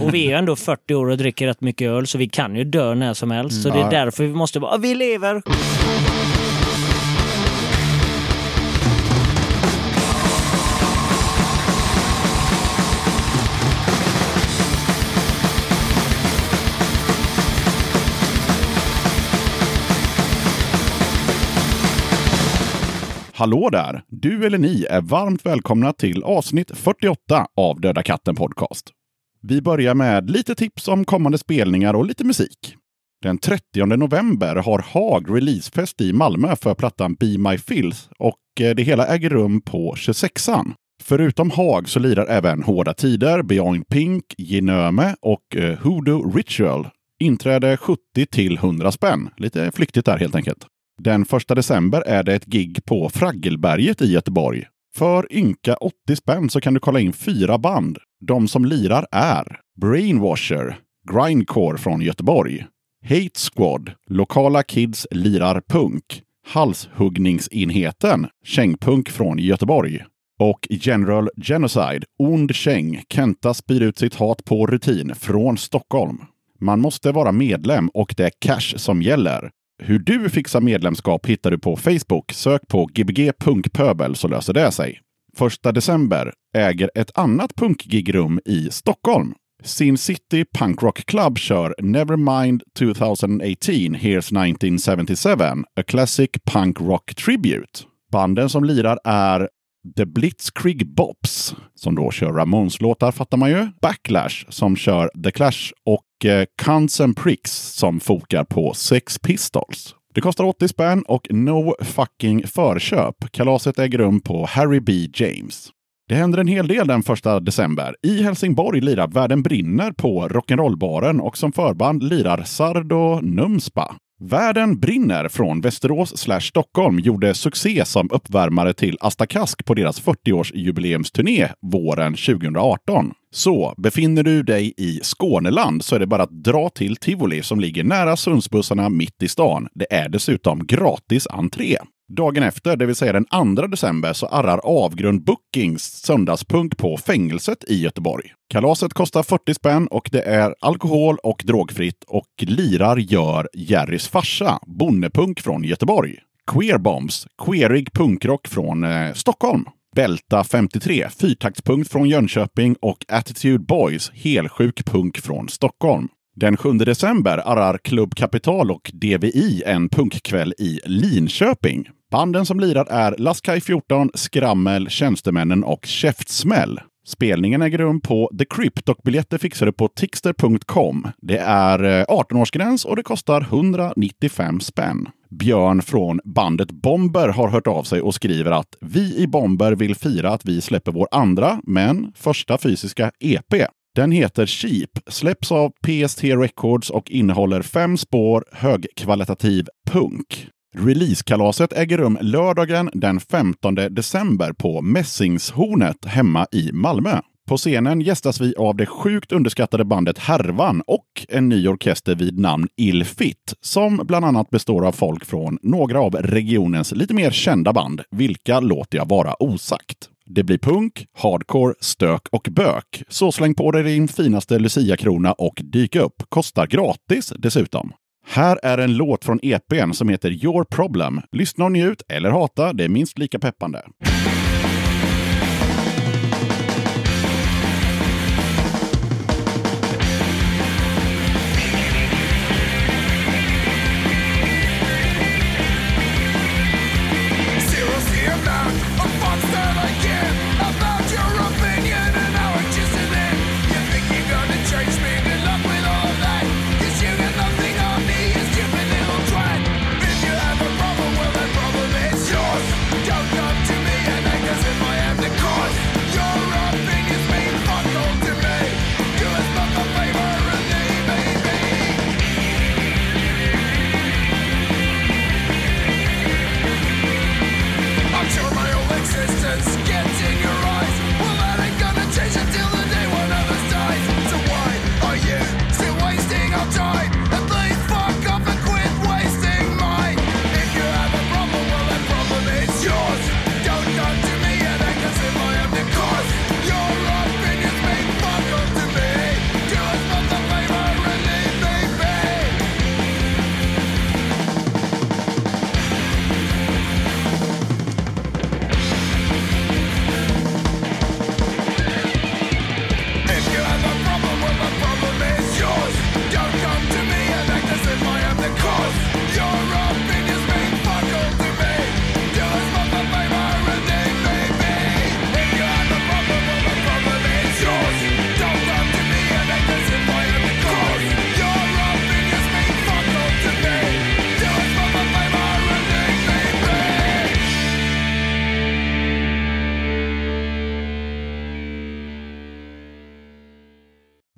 Och vi är ju ändå 40 år och dricker rätt mycket öl, så vi kan ju dö när som helst. Så det är därför vi måste vara, vi lever! Hallå där! Du eller ni är varmt välkomna till avsnitt 48 av Döda katten Podcast. Vi börjar med lite tips om kommande spelningar och lite musik. Den 30 november har Haag releasefest i Malmö för plattan Be My Filth och eh, det hela äger rum på 26an. Förutom Haag så lirar även Hårda Tider, Beyond Pink, Genöme och eh, Hoodoo Ritual. Inträde 70 till 100 spänn. Lite flyktigt där helt enkelt. Den 1 december är det ett gig på Fraggelberget i Göteborg. För ynka 80 spänn så kan du kolla in fyra band. De som lirar är Brainwasher, Grindcore från Göteborg, Hate Squad, Lokala Kids lirar punk, Halshuggningsenheten, Kängpunk från Göteborg och General Genocide, Ond Käng, Kenta spyr ut sitt hat på rutin från Stockholm. Man måste vara medlem och det är cash som gäller. Hur du fixar medlemskap hittar du på Facebook. Sök på gbg.pöbel så löser det sig. 1 december äger ett annat punkgigrum i Stockholm. Sin City Punk Rock Club kör Nevermind 2018 Here's 1977, A Classic Punk Rock Tribute. Banden som lirar är The Blitzkrieg Bops, som då kör Ramones-låtar fattar man ju. Backlash, som kör The Clash. Och eh, Cunts and Pricks, som fokar på Sex Pistols. Det kostar 80 spänn och no fucking förköp. Kalaset äger rum på Harry B. James. Det händer en hel del den första december. I Helsingborg lirar Världen brinner på Rock'n'Roll-baren och som förband lirar Sardo Numspa. Världen brinner från Västerås slash Stockholm gjorde succé som uppvärmare till Asta Kask på deras 40-årsjubileumsturné våren 2018. Så befinner du dig i Skåneland så är det bara att dra till Tivoli som ligger nära Sundsbussarna mitt i stan. Det är dessutom gratis entré. Dagen efter, det vill säga den 2 december, så arrar Avgrund Bookings söndagspunk på fängelset i Göteborg. Kalaset kostar 40 spänn och det är alkohol och drogfritt och lirar gör Jerrys farsa, bonnepunk från Göteborg. Queerbombs, queerig punkrock från eh, Stockholm. Bälta 53, fyrtaktspunkt från Jönköping och Attitude Boys, helsjuk punk från Stockholm. Den 7 december arrar Klubb Kapital och DVI en punkkväll i Linköping. Banden som lirar är Laskaj 14, Skrammel, Tjänstemännen och Käftsmäll. Spelningen äger rum på The Crypt och biljetter fixar du på tixter.com. Det är eh, 18-årsgräns och det kostar 195 spänn. Björn från bandet Bomber har hört av sig och skriver att vi i Bomber vill fira att vi släpper vår andra, men första fysiska EP. Den heter Cheap, släpps av PST Records och innehåller fem spår högkvalitativ punk. Releasekalaset äger rum lördagen den 15 december på Mässingshornet hemma i Malmö. På scenen gästas vi av det sjukt underskattade bandet Härvan och en ny orkester vid namn Illfit, som bland annat består av folk från några av regionens lite mer kända band. Vilka låter jag vara osagt. Det blir punk, hardcore, stök och bök. Så släng på dig din finaste Lucia-krona och dyk upp. Kostar gratis dessutom. Här är en låt från EPn som heter Your Problem. Lyssna och njut, eller hata, det är minst lika peppande.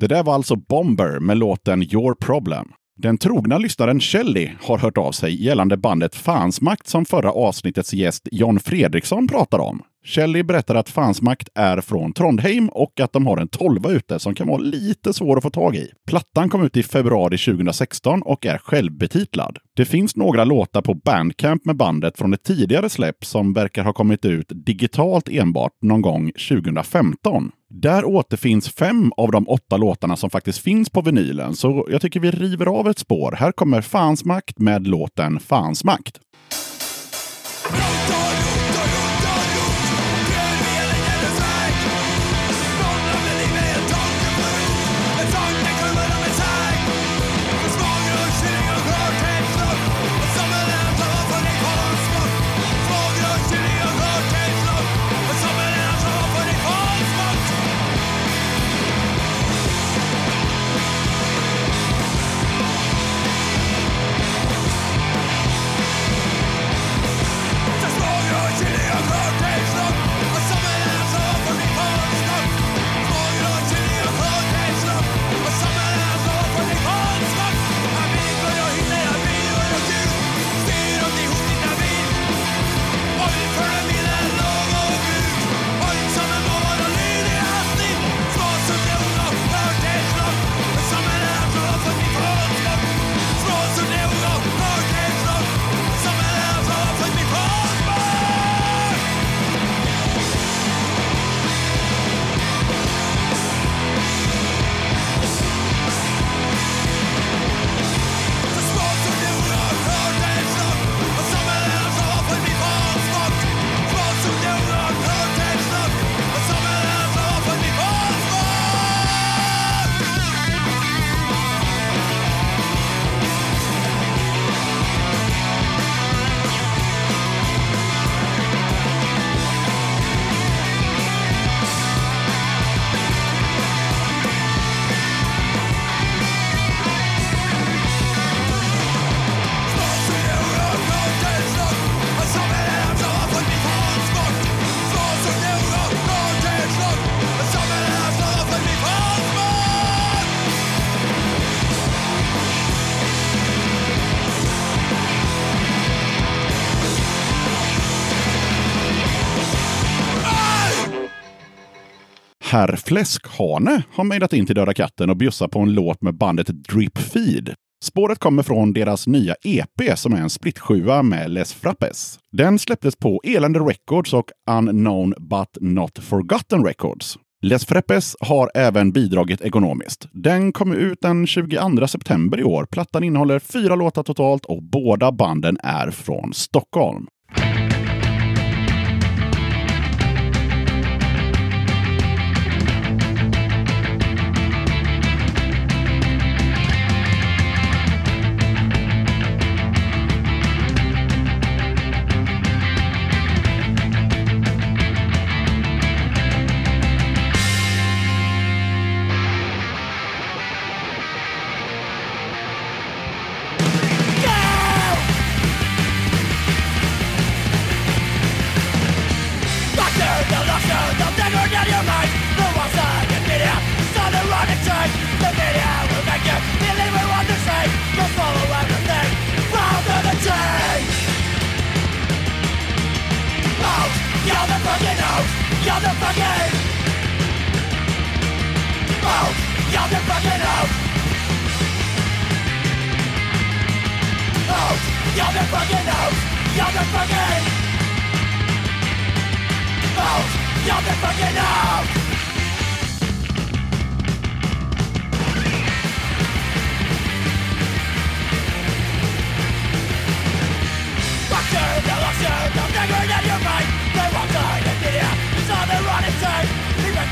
Det där var alltså Bomber med låten Your Problem. Den trogna lyssnaren Shelly har hört av sig gällande bandet Fansmakt som förra avsnittets gäst John Fredriksson pratar om. Shelley berättar att Fansmakt är från Trondheim och att de har en tolva ute som kan vara lite svår att få tag i. Plattan kom ut i februari 2016 och är självbetitlad. Det finns några låtar på Bandcamp med bandet från ett tidigare släpp som verkar ha kommit ut digitalt enbart någon gång 2015. Där återfinns fem av de åtta låtarna som faktiskt finns på vinylen, så jag tycker vi river av ett spår. Här kommer Fansmakt med låten Fansmakt. Herr Fläskhane har mejlat in till Döda katten och bjussar på en låt med bandet Drip Feed. Spåret kommer från deras nya EP som är en splittsjua med Les Frappes. Den släpptes på Elände Records och Unknown But Not Forgotten Records. Les Frappes har även bidragit ekonomiskt. Den kom ut den 22 september i år. Plattan innehåller fyra låtar totalt och båda banden är från Stockholm. You're the fucking out. You're the fucking out. You're the fucking out. Out. You're the fucking out. You're the fucking out. You're the fucking out.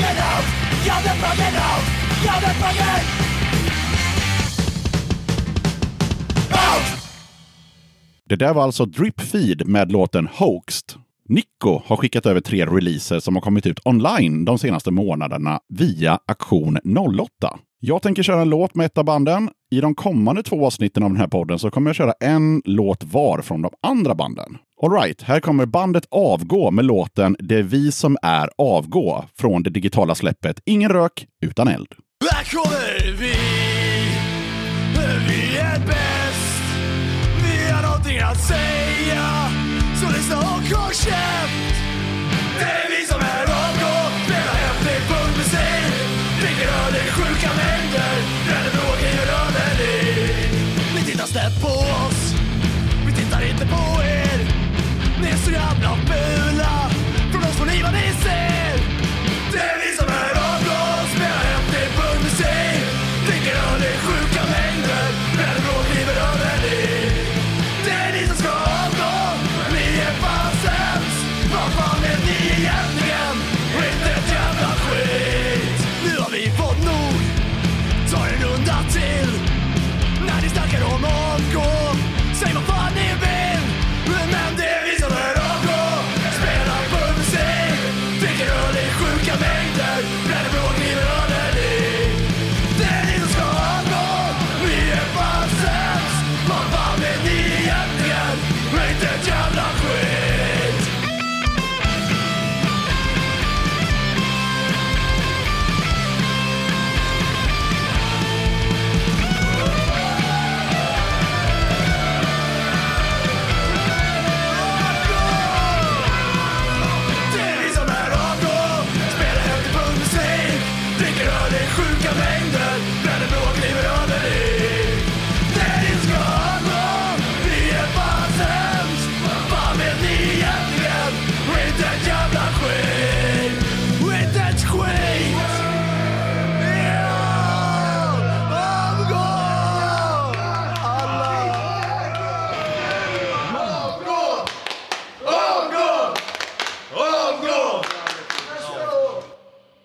fucking out. You're the fucking out. You're the fucking out. Det där var alltså Drip Feed med låten Hoaxed. Nico har skickat över tre releaser som har kommit ut online de senaste månaderna via Aktion 08. Jag tänker köra en låt med ett av banden. I de kommande två avsnitten av den här podden så kommer jag köra en låt var från de andra banden. Alright, här kommer bandet Avgå med låten Det är vi som är Avgå från det digitala släppet Ingen rök utan eld. Här kommer vi. Vi är bäst. Vi har någonting att säga. Så lyssna och håll käft. Det är vi som är AMK. Spelar häftig punkmusik. Dricker öl i sjuka mängder. Bränner bråk i överliv. Ni tittar snett på oss. Ni är så jävla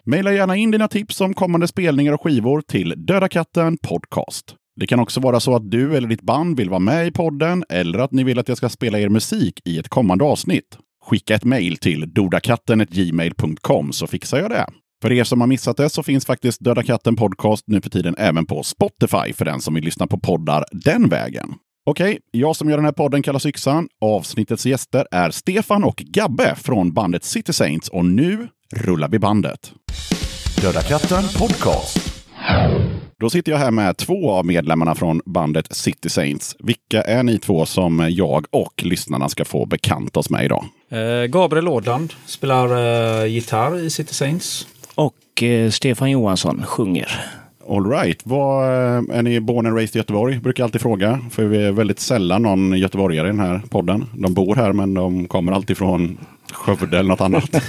Maila gärna in dina tips om kommande spelningar och skivor till Döda katten Podcast. Det kan också vara så att du eller ditt band vill vara med i podden eller att ni vill att jag ska spela er musik i ett kommande avsnitt. Skicka ett mejl till dodakatten.gmail.com så fixar jag det. För er som har missat det så finns faktiskt Döda katten Podcast nu för tiden även på Spotify för den som vill lyssna på poddar den vägen. Okej, jag som gör den här podden kallas Yxan. Avsnittets gäster är Stefan och Gabbe från bandet City Saints och nu rullar vi bandet. Döda katten Podcast. Då sitter jag här med två av medlemmarna från bandet City Saints. Vilka är ni två som jag och lyssnarna ska få bekanta oss med idag? Eh, Gabriel Ådland spelar eh, gitarr i City Saints. Och eh, Stefan Johansson sjunger. All right. Vad, eh, är ni born and raised i Göteborg? Brukar jag alltid fråga. För vi är väldigt sällan någon göteborgare i den här podden. De bor här men de kommer alltid från Skövde eller något annat.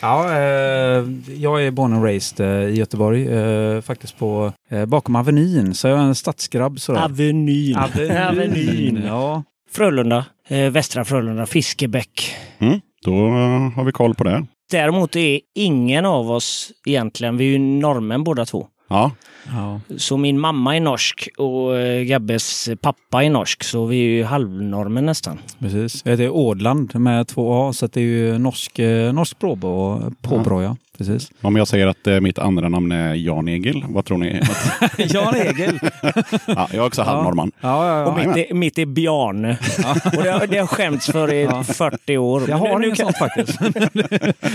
Ja, eh, jag är born and raised eh, i Göteborg, eh, faktiskt på eh, bakom Avenyn. Så jag är en stadsgrabb. Sådär. Avenyn. Avenyn. Ja. Frölunda. Eh, Västra Frölunda. Fiskebäck. Mm, då eh, har vi koll på det. Däremot är ingen av oss egentligen, vi är ju norrmän båda två. Ja, ja. Så min mamma är norsk och eh, Gabbes pappa är norsk. Så vi är ju halvnormen nästan. Precis. Jag heter Ådland med två A, så det är ju norsk, eh, norsk påbrå, påbrå ja. Precis. om jag säger att eh, mitt andra namn är Jan Egil, vad tror ni? Jan Egil. ja, jag är också halvnorrman. Ja, ja, Och ja. mitt är, mitt är Bjarne. Och det, har- det har skämts för i 40 år. Jag har inget kan- sånt faktiskt.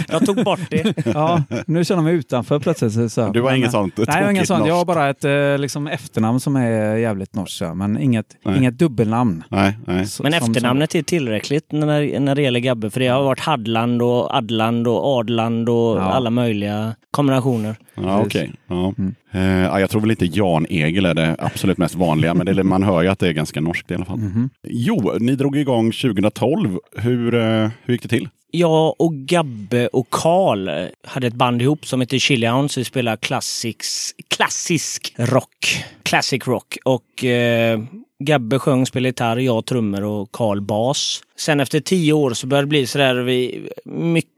Jag tog bort det. Ja, nu känner jag mig utanför plötsligt. Så. Du har Men, inget sånt Nej, jag har inget sånt. Jag har bara ett eh, liksom, efternamn som är jävligt norskt. ja, Men inget, Nej. inget dubbelnamn. Nej, nej. Så- Men som- efternamnet är tillräckligt när, när det gäller Gabbe. För det har varit Hadland och Adland och Adland och Ja. alla möjliga kombinationer. Ja, okej. Ja. Mm. Eh, ja, jag tror väl inte Jan Egil är det absolut mest vanliga, men det, man hör ju att det är ganska norskt i alla fall. Mhm. Jo, ni drog igång 2012. Hur, eh, hur gick det till? Jag och Gabbe och Karl hade ett band ihop som heter Chili Hounds. Vi spelar klassisk, klassisk rock. Classic rock. Och eh, Gabbe sjöng, spelade gitarr, jag trummor och Karl bas. Sen efter tio år så började det bli sådär, vi, mycket,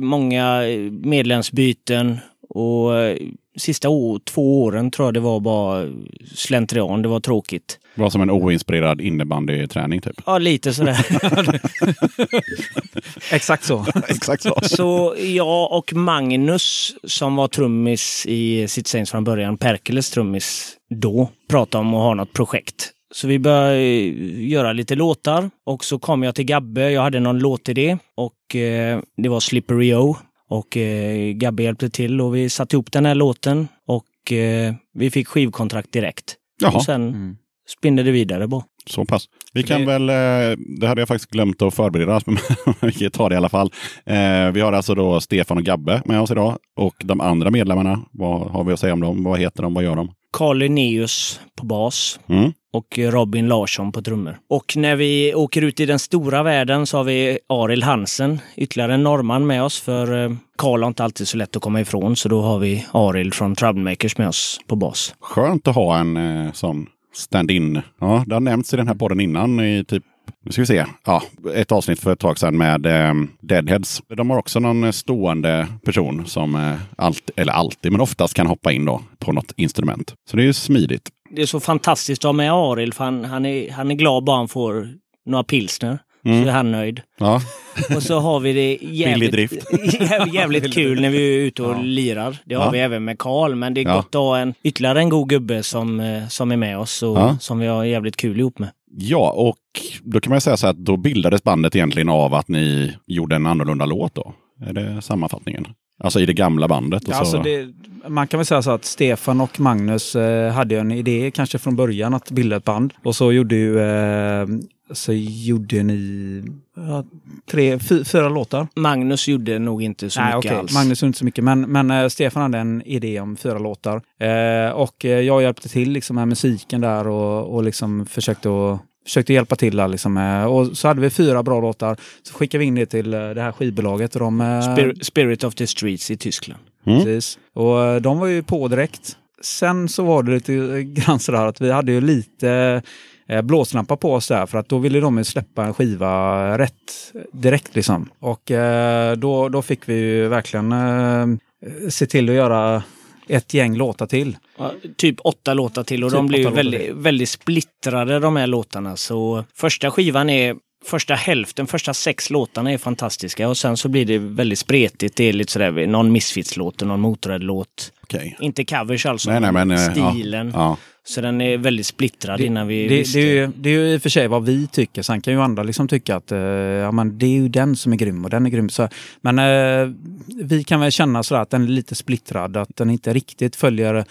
många medlemsbyten och eh, sista två åren tror jag det var bara slentrian, det var tråkigt. Det var som en oinspirerad innebandyträning typ. Ja, lite sådär. Exakt så. Exakt så. Så jag och Magnus som var trummis i City Saints från början, Perkeles trummis då, pratade om att ha något projekt. Så vi började eh, göra lite låtar och så kom jag till Gabbe. Jag hade någon låtidé och eh, det var Slippery O. Och eh, Gabbe hjälpte till och vi satte ihop den här låten och eh, vi fick skivkontrakt direkt. Jaha, Och sen Mm. spinner det vidare bara. så pass. Vi kan Det- väl, eh, det hade jag faktiskt glömt att förbereda, men vi kan ta det i alla fall. Eh, Vi har alltså då Stefan och Gabbe med oss idag. Och de andra medlemmarna, vad har vi att säga om dem? Vad heter de? Vad gör de? Carl Linnaeus på bas Mm. och Robin Larsson på trummor. Och när vi åker ut i den stora världen så har vi Arild Hansen, ytterligare en norrman med oss. För eh, Carl har inte alltid så lätt att komma ifrån så då har vi Arild från Troublemakers med oss på bas. Skönt att ha en eh, sån stand-in. Ja, det har nämnts i den här podden innan i typ nu ska vi se. Ja, ett avsnitt för ett tag sedan med eh, Deadheads. De har också någon eh, stående person som eh, allt, eller alltid, men oftast kan hoppa in då på något instrument. Så det är ju smidigt. Det är så fantastiskt att ha med Arild för han, han, är, han är glad bara han får några pilsner. Så är han nöjd. Ja, Och så har vi det jävligt, drift. jävligt, kul när vi är ute och Ja. lirar. Det har Ja. vi även med Karl, men det är gott att ha en, ytterligare en god gubbe som, eh, som är med oss och som vi har jävligt kul ihop med ja, och då kan man säga så här att då bildades bandet egentligen av att ni gjorde en annorlunda låt då. Är det sammanfattningen? Alltså i det gamla bandet. Och Ja, så... alltså det, man kan väl säga så att Stefan och Magnus eh, hade en idé kanske från början att bilda ett band. Och så gjorde ju eh, så gjorde ni ja, tre, fy, fyra låtar. Magnus gjorde nog inte så Nej, mycket okej. alls. Magnus gjorde inte så mycket, men, men eh, Stefan hade en idé om fyra låtar. Eh, och eh, jag hjälpte till liksom, med musiken där och, och liksom försökte, att, försökte hjälpa till. Där, liksom, eh, och så hade vi fyra bra låtar. Så skickade vi in det till eh, det här skivbolaget. Och de, eh, Spir- Spirit of the Streets i Tyskland. Mm. Precis. Och de var ju på direkt. Sen så var det lite grann sådär att vi hade ju lite blåslampa på oss där för att då ville de ju släppa en skiva rätt direkt liksom. Och då, då fick vi ju verkligen se till att göra ett gäng låtar till. Ja, Typ åtta låtar till och Typ de blir väldigt, väldigt splittrade de här låtarna. Så första skivan är Första hälften, första sex låtarna är fantastiska och sen så blir det väldigt spretigt. Det är lite sådär, någon Misfits-låt och någon Motörhead-låt. Okej. Inte covers alltså, Nej, nej, men... eh, ja. stilen. Ja. Så den är väldigt splittrad Det, innan vi det, visste. det, är ju, det är ju i och för sig vad vi tycker. Sen kan ju andra liksom tycka att eh, ja, men det är ju den som är grym och den är grym. Så, men eh, vi kan väl känna sådär att den är lite splittrad. Att den inte riktigt följer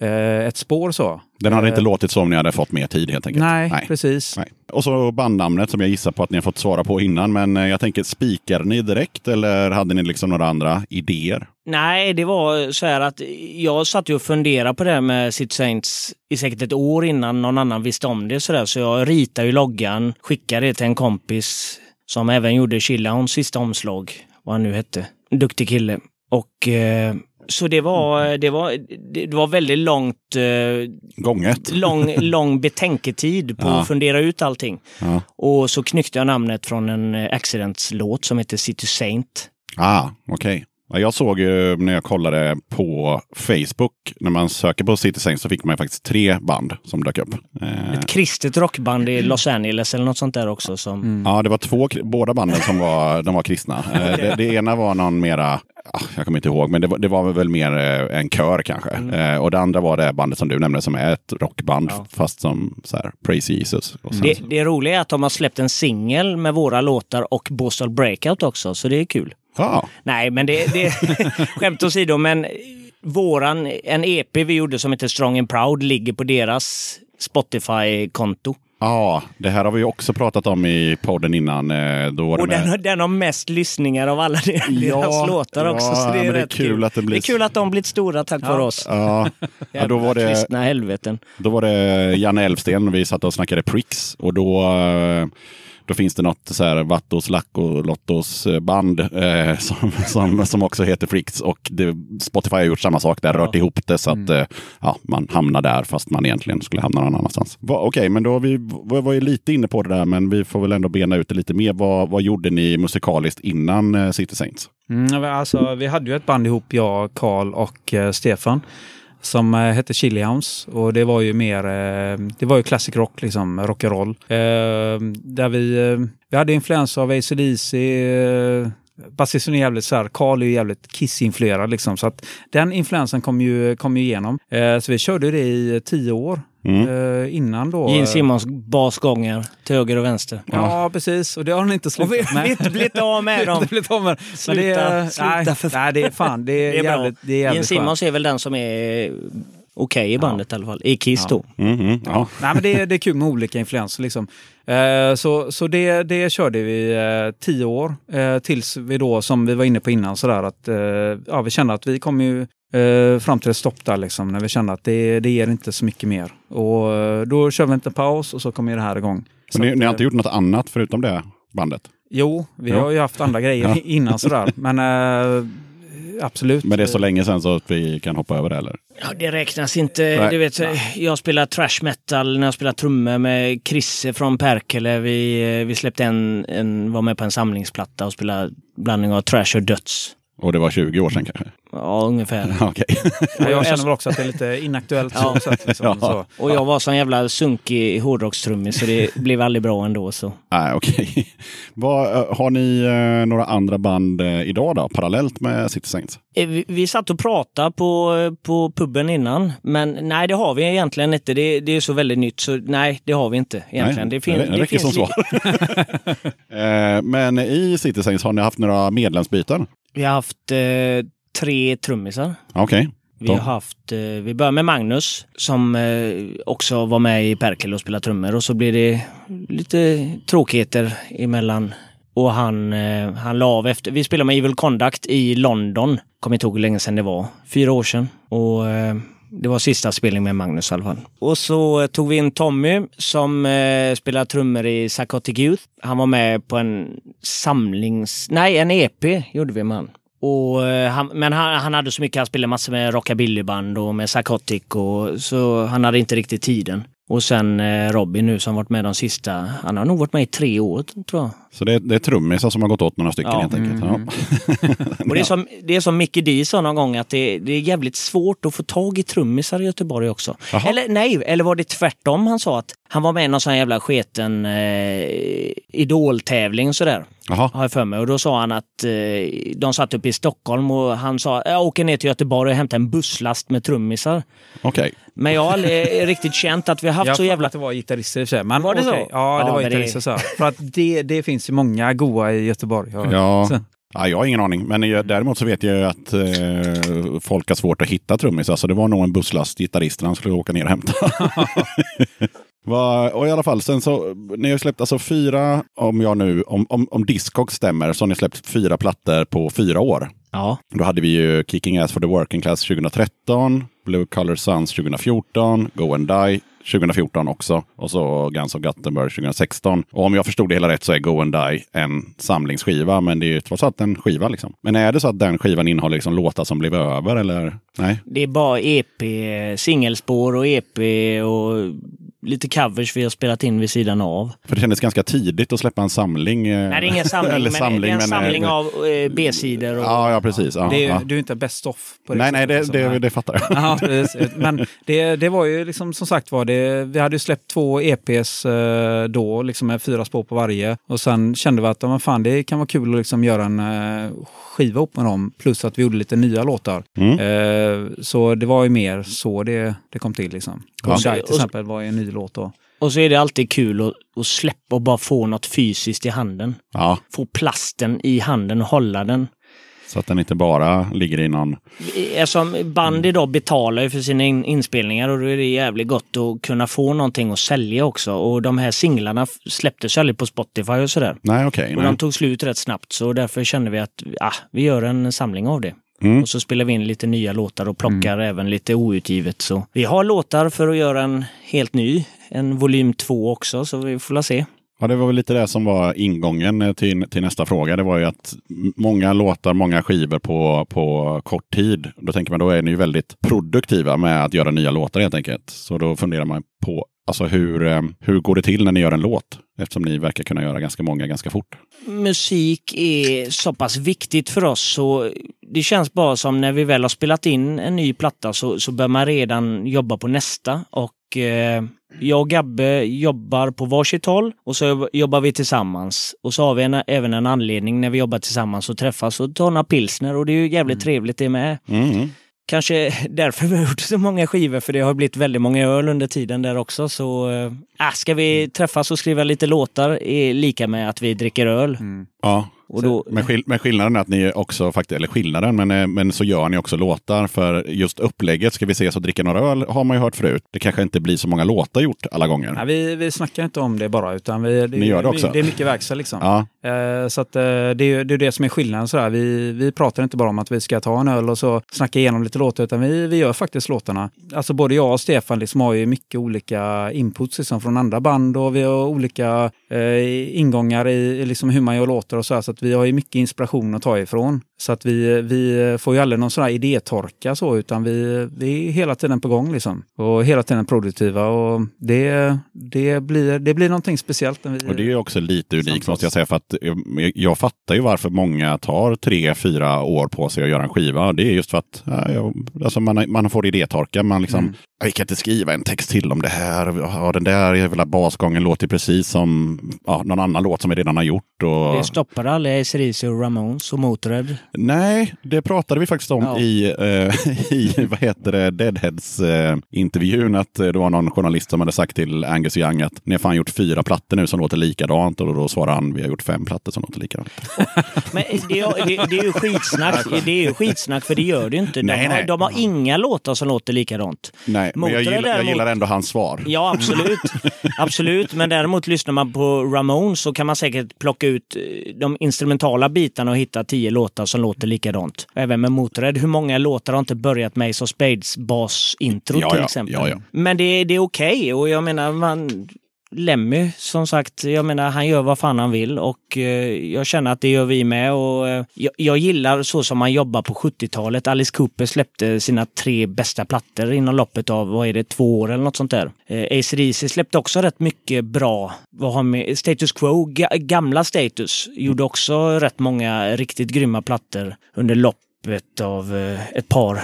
ett spår så. Den hade Eh, inte låtit som om ni hade fått mer tid helt enkelt. Nej, Nej. precis. Nej. Och så bandnamnet som jag gissar på att ni har fått svara på innan. Men eh, jag tänker, spikade ni direkt eller hade ni liksom några andra idéer? Nej, det var så här att jag satt ju och funderade på det här med City Saints i säkert ett år innan någon annan visste om det. Så, där. så jag ritade ju loggan, skickade det till en kompis som även gjorde Chillahons sista omslag, vad han nu hette. En duktig kille. Och eh, så det var, det var, det var väldigt långt, eh, Gånget? lång, lång betänketid på Ja. att fundera ut allting. Ja. Och så knyckte jag namnet från en Accidents-låt som heter City Saint. Ah, okej. Ja, Jag såg ju när jag kollade på Facebook, när man söker på City Saints så fick man ju faktiskt tre band som dök upp. Eh, Ett kristet rockband i Los Angeles eller något sånt där också. Som, Ja, det var två, båda banden som var, de var kristna. Eh, det, det ena var någon mera, ah, jag kommer inte ihåg, men det var, det var väl mer eh, en kör kanske. Eh, och det andra var det bandet som du nämnde som är ett rockband, Ja. fast som så här, Praise Jesus. Och sen, det, det roliga är att de har släppt en singel med våra låtar och Boston Breakout också, så det är kul. Ja, Nej, men det, det skämt åsido, men våran, en EP vi gjorde som heter Strong and Proud ligger på deras Spotify-konto. ja, det här har vi också pratat om i podden innan. eh, Då var det Och den, har- den har mest lyssningar av alla deras Ja, låtar också. ja, så det är det är rätt kul att det blir- Det är kul att de blivit stora tack vare oss. ja, ja, då var det, Kristna helveten. Då var det Janne Elfsten, vi satt och snackade pricks och då, eh, Då finns det något så här Vattos, Lacko, Lottos eh, band eh, som, som, som också heter Freaks. Och det, Spotify har gjort samma sak där, rört ihop det så att eh, ja, man hamnar där fast man egentligen skulle hamna någon annanstans. Va, Okej, men då vi var, var ju lite inne på det där, men vi får väl ändå bena ut det lite mer. Vad, vad gjorde ni musikaliskt innan eh, City Saints? Mm, ja, alltså, vi hade ju ett band ihop, jag, Karl och eh, Stefan. Som eh, hette Chilihounds Och det var ju mer, eh, det var ju classic rock, liksom rock'n'roll. Eh, där vi, vi hade influens av ACDC, Basisten är jävligt så här, Karl är ju jävligt Kiss-influerad liksom. Så att den influensen kom ju, kom ju igenom. Så vi körde det i tio år. Mm. Eh, innan då. Gene eh, Simmons basgångar till höger och vänster. Ja, precis. Och det har han inte slutat vi med. vi inte blivit av med dem. Blivit av med. Men det är, Sluta, nej, sluta för nej, det är fan. Det är, Det är bra. jävligt, det är Gene jävligt skönt. Simmons är väl den som är okej i bandet i alla fall. I Kiss då. Mm, mm, ja. Nej, men det, är, det är kul med olika influenser. Liksom. Eh, så så det, det körde vi eh, tio år eh, tills vi då, som vi var inne på innan, sådär, att eh, ja, vi kände att vi kom ju eh, fram till ett stopp där, liksom, när vi kände att det, det ger inte så mycket mer. Och eh, då kör vi inte en paus och så kommer det här igång. Så Men ni, att, ni har eh, inte gjort något annat förutom det bandet? Jo, vi Ja. har ju haft andra grejer Ja. innan sådär. Men eh, absolut. Men det är så länge sedan så att vi kan hoppa över det eller? Ja, det räknas inte. Nej. Du vet, jag spelar trash metal när jag spelar trummor med Chrisse från Perkele. Vi, vi släppte en, en, var med på en samlingsplatta och spelade blandning av trash och döds. Och det var 20 år sedan kanske? Ja, ungefär. Okej. Ja, jag känner väl också att det är lite inaktuellt. Ja. Så, sätt, liksom, Ja. så. Och jag var sån jävla sunkig hårdrockstrummis så det blev aldrig bra ändå. Så. Nej, okej. Vad, eh, Har ni eh, några andra band eh, idag då, parallellt med City Saints? Eh, Vi, vi satt och pratade på, på puben innan, men nej det har vi egentligen inte. Det, det är så väldigt nytt så nej det har vi inte egentligen. Nej, det, fin- det, det räcker som svar. Eh, Men i City Saints har ni haft några medlemsbyten? Vi har haft eh, tre trummisar. Okej. Vi Då. har haft, eh, vi började med Magnus som eh, också var med i Perkele och spelade trummor och så blev det lite tråkigheter emellan. Och han, eh, han la av efter. Vi spelade med Evil Conduct i London. Kommer inte ihåg hur länge sedan det var. Fyra år sedan. Och eh, det var sista spelningen med Magnus i alla fall. Och så eh, tog vi in Tommy som eh, spelar trummor i Psychotic Youth. Han var med på en samlings... Nej, en EP gjorde vi med han. Och, eh, han, men han, han hade så mycket, han spelade massor med rockabillyband och med Psychotic och så han hade inte riktigt tiden. Och sen eh, Robin nu som varit med de sista, han har nog varit med i tre år tror jag. Så det, det är trummisar som har gått åt några stycken Ja. helt enkelt. Mm. Ja. Och det är som, det är som Mickey D sa någon gång att det, det är jävligt svårt att få tag i trummisar i Göteborg också. Jaha. Eller nej, eller var det tvärtom han sa att han var med i någon sån jävla sketen eh, idoltävling sådär. Jaha. Har jag för mig. Och då sa han att eh, de satt uppe i Stockholm och han sa jag åker ner till Göteborg och hämtar en busslast med trummisar. Okej. Men jag har aldrig riktigt känt att vi har haft Jag så jävla... att det var gitarrister i och för sig. Men Var det så? okej. Ja, det Ja, var men det- gitarrister. Så. För att det, det finns ju många goa i Göteborg. Ja. Ja. Så. Ja, jag har ingen aning, men jag, däremot så vet jag ju att eh, folk har svårt att hitta trummisar, så det var nog en busslast gitarrister han skulle åka ner och hämta. Va, och i alla fall, sen så, ni har släppt alltså fyra, om jag nu, om, om, om Discog stämmer, så har ni släppt fyra plattor på fyra år. Ja, Då hade vi ju Kicking Ass for the Working Class 2013, Blue Color Suns 2014, Go and Die 2014 också och så Guns of Gothenburg 2016. Och om jag förstod det hela rätt så är Go and Die en samlingsskiva, men det är ju trots allt en skiva liksom. Men är det så att den skivan innehåller liksom låtar som blev över eller? Nej? det är bara EP, singelspår och EP och lite covers vi har spelat in vid sidan av. För det kändes ganska tidigt att släppa en samling. eh, Nej, det är ingen samling, eller men det är en men, samling eh, av eh, B-sidor. Och, Ja, ja precis. Ja, Det är, ja. Du är inte best off på det Nej, nej, det, alltså. det, det fattar jag. Ja, precis. Men det, det var ju liksom som sagt var, det, vi hade ju släppt två EPs eh, då, liksom med fyra spår på varje. Och sen kände vi att ja, men fan, det kan vara kul att liksom göra en eh, skiva upp med dem. Plus att vi gjorde lite nya låtar. Mm. Eh, så det var ju mer så det, det kom till. Liksom. Ja. Die Och till exempel var ju en ny låt då. och så är det alltid kul att, att släppa och bara få något fysiskt i handen. Ja, Få plasten i handen och hålla den. så att den inte bara ligger i någon... Eftersom band idag betalar ju för sina in inspelningar och då är det jävligt gott att kunna få någonting att sälja också. Och de här singlarna släpptes ju aldrig på Spotify och sådär. Nej, okej. Och nej. de tog slut rätt snabbt så därför kände vi att ah, vi gör en samling av det. Mm. Och så spelar vi in lite nya låtar och plockar även lite outgivet. Så vi har låtar för att göra en helt ny, en volym två också, så vi får la se. Ja, det var väl lite det som var ingången eh, till, till nästa fråga. Det var ju att många låtar, många skivor på, på kort tid. Då tänker man, då är ni ju väldigt produktiva med att göra nya låtar helt enkelt. Så då funderar man på, alltså hur, eh, hur går det till när ni gör en låt? Eftersom ni verkar kunna göra ganska många ganska fort. Musik är så pass viktigt för oss så det känns bara som när vi väl har spelat in en ny platta så, så bör man redan jobba på nästa. Och eh, jag och Gabbe jobbar på varsitt håll och så jobbar vi tillsammans. Och så har vi en, även en anledning när vi jobbar tillsammans och träffas och tar några pilsner och det är ju jävligt trevligt det med. Mm. Kanske därför vi har gjort så många skivor, för det har blivit väldigt många öl under tiden där också. Så äh, ska vi träffas och skriva lite låtar är lika med att vi dricker öl. Ja, Och då, Men, skill men skillnaden är att ni också, faktiskt, eller skillnaden, men, eh, men så gör ni också låtar. För just upplägget, ska vi ses och dricka några öl, har man ju hört förut. Det kanske inte blir så många låtar gjort alla gånger. Nej, vi, vi snackar inte om det bara, utan vi, det, Ni gör det vi- också? det är mycket verkstad liksom. Ja, Eh, Så att, eh, det, är, det är det som är skillnaden. Sådär. Vi, vi pratar inte bara om att vi ska ta en öl och så snacka igenom lite låtar, utan vi, vi gör faktiskt låtarna. Alltså både jag och Stefan liksom har ju mycket olika inputs liksom, från andra band och vi har olika eh, ingångar i, i liksom hur man gör låtar och så, här, så att vi har ju mycket inspiration att ta ifrån. Så att vi, vi får ju aldrig någon sån här idétorka så, utan vi, vi är hela tiden på gång liksom. Och hela tiden produktiva och det, det, blir, det blir någonting speciellt. När vi, och det är också lite unikt måste jag säga. För att jag fattar ju varför många tar tre, fyra år på sig att göra en skiva. Det är just för att alltså man, man får idétorka. Man liksom, Mm. vi kan inte skriva en text till om det här. Ja, den där jävla basgången låter precis som ja, någon annan låt som vi redan har gjort. Och... det stoppar aldrig AC/DC och Ramones och Motörhead. Nej, det pratade vi faktiskt om Ja. i, eh, i vad heter det, Deadheads eh. Att det var någon journalist som hade sagt till Angus Young att ni har fan gjort fyra plattor nu som låter likadant. Och då svarade han, vi har gjort fem plattor som låter likadant. Men det, är- det, det är ju skitsnack. Det är ju skitsnack för det gör det ju inte. De, Nej, har, nej. de har inga låtar som låter likadant. Nej, men jag gillar, jag däremot- gillar ändå hans svar. Ja, absolut. absolut. Men däremot lyssnar man på Ramones så kan man säkert plocka ut eh, de instrumentala bitarna och hitta tio låtar som låter likadant. Även med Motörhead. Hur många låtar har inte börjat med Ace of Spades basintro Ja, till ja. exempel? Ja. Men det, det är okej och jag menar man Lemmy, som sagt, jag menar han gör vad fan han vill och eh, jag känner att det gör vi med och eh, jag, jag gillar så som man jobbar på 70-talet. Alice Cooper släppte sina tre bästa plattor inom loppet av, vad är det, två år eller något sånt där. Eh, AC/DC släppte också rätt mycket bra. Vad har med Status Quo, ga, gamla Status, gjorde också rätt många riktigt grymma plattor under loppet av eh, ett par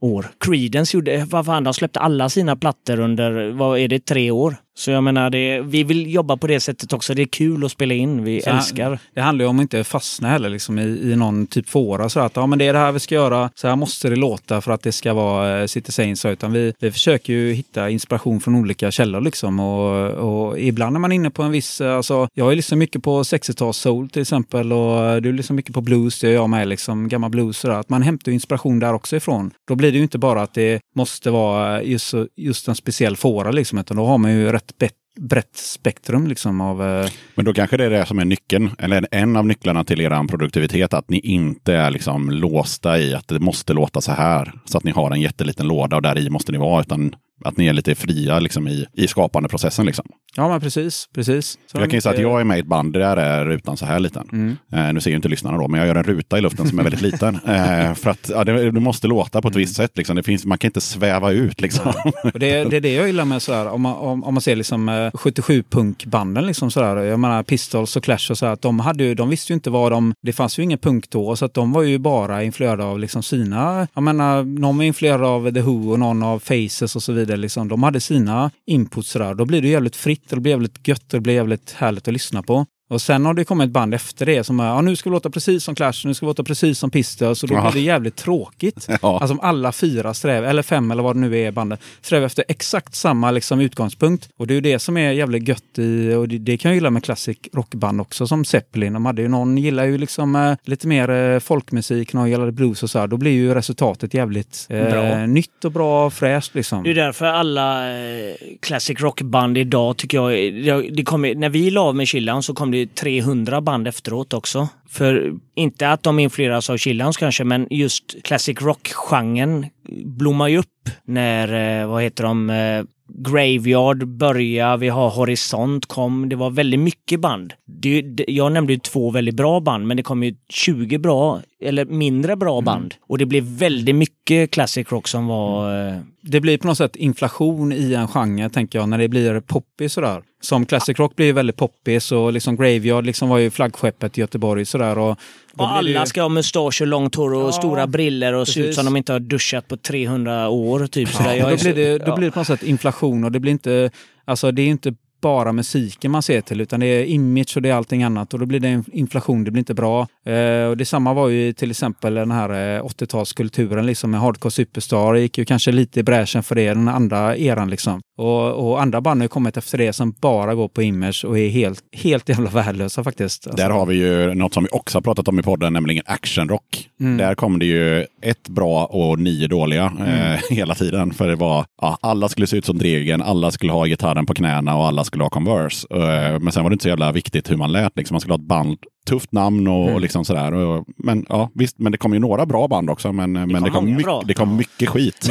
år. Creedence gjorde, vad fan, de släppte alla sina plattor under, vad är det, tre år? Så jag menar, det, vi vill jobba på det sättet också. Det är kul att spela in. Vi Så älskar. Det handlar ju om att inte fastna heller liksom i, i någon typ fåra. Så att ja, men det är det här vi ska göra. Så här måste det låta för att det ska vara eh, City Saints. Utan vi, vi försöker ju hitta inspiration från olika källor. Liksom. Och, och ibland är man inne på en viss... eh, Alltså, jag är liksom mycket på 60-tals soul till exempel. Och eh, du är liksom mycket på blues. Det är jag med. Liksom, gammal blues. Där. Att man hämtar inspiration där också ifrån. Då blir det ju inte bara att det måste vara just, så- just en speciell fåra. Liksom, utan då har man ju rätt bet- brett spektrum liksom, av... Eh, Men då kanske det är det som är nyckeln, eller en av nycklarna till er produktivitet, att ni inte är liksom låsta i att det måste låta så här, så att ni har en jätteliten låda och där i måste ni vara, utan att ni är lite fria liksom, i, i skapandeprocessen. Liksom. Ja, men precis. precis. Så jag kan ju säga att jag är med i ett band där är rutan så här liten. Mm. Eh, nu ser ju inte lyssnarna då, men jag gör en ruta i luften som är väldigt liten. Eh, för att ja, det, det måste låta på ett visst sätt. Liksom. Det finns, man kan inte sväva ut. Liksom. Och det, det är det jag gillar med sådär, om man, om, om man ser liksom eh, 77-punkbanden. Liksom sådär. Jag menar Pistols och Clash och så. Att de, hade ju, de visste ju inte vad de... Det fanns ju ingen punk då, så att de var ju bara influerade av liksom sina... Jag menar, någon var influerad av The Who och någon av Faces och så vidare. Liksom. De hade sina inputs. Då blir det jävligt fritt, det blir jävligt gött, och det blir jävligt härligt att lyssna på. Och sen har det kommit ett band efter det som är, ja nu ska vi låta precis som Clash, nu ska vi låta precis som Pistols. Och då blir det jävligt tråkigt. Ja. Alltså om alla fyra strävar, eller fem eller vad det nu är i bandet, strävar efter exakt samma liksom, utgångspunkt. Och det är ju det som är jävligt gött i, och det, det kan jag gilla med classic rockband också, som Zeppelin. De hade ju någon gillar ju liksom eh, lite mer eh, folkmusik, någon gillade blues och så här. Då blir ju resultatet jävligt eh, nytt och bra, fräscht liksom. Det är därför alla eh, classic rockband idag tycker jag, det, det kommer, när vi la av med Chillan så kom det 300 band efteråt också. För inte att de influeras av Chillans kanske, men just classic rock-genren blommar ju upp när, eh, vad heter de, eh, Graveyard börja, vi har Horisont kom. Det var väldigt mycket band. Det, det, jag nämnde ju två väldigt bra band, men det kom ju 20 bra, eller mindre bra band. Och det blev väldigt mycket classic rock som var... eh, Det blir på något sätt inflation i en genre, tänker jag, när det blir poppis sådär. Som classic rock blir ju väldigt poppis och liksom Graveyard liksom var ju flaggskeppet i Göteborg sådär. Och, Och det alla ska ha mustasch och långt hår och Ja, stora briller och se ut som de inte har duschat på 300 år. Typ. Ja, då, blir det, då blir det på något sätt inflation och det blir inte, alltså det är inte bara musiken man ser till utan det är image och det är allting annat och då blir det inflation, det blir inte bra. Eh, och detsamma var ju till exempel den här eh, 80-talskulturen liksom med Hardcore Superstar, gick ju kanske lite i bräschen för det, den andra eran liksom. Och, och andra band har ju kommit efter det som bara går på image och är helt, helt jävla värdelösa faktiskt. Alltså, Där har vi ju något som vi också har pratat om i podden, nämligen actionrock. Mm. Där kom det ju ett bra och nio dåliga eh, hela tiden. För det var, ja, alla skulle se ut som Dregen, alla skulle ha gitarren på knäna och alla skulle ha Converse. Eh, men sen var det inte så jävla viktigt hur man lät. Liksom. Man skulle ha ett band, tufft namn och, och liksom sådär. Men ja, visst, men det kom ju några bra band också. Men det, men kom det, kom, mycket, det kom mycket skit.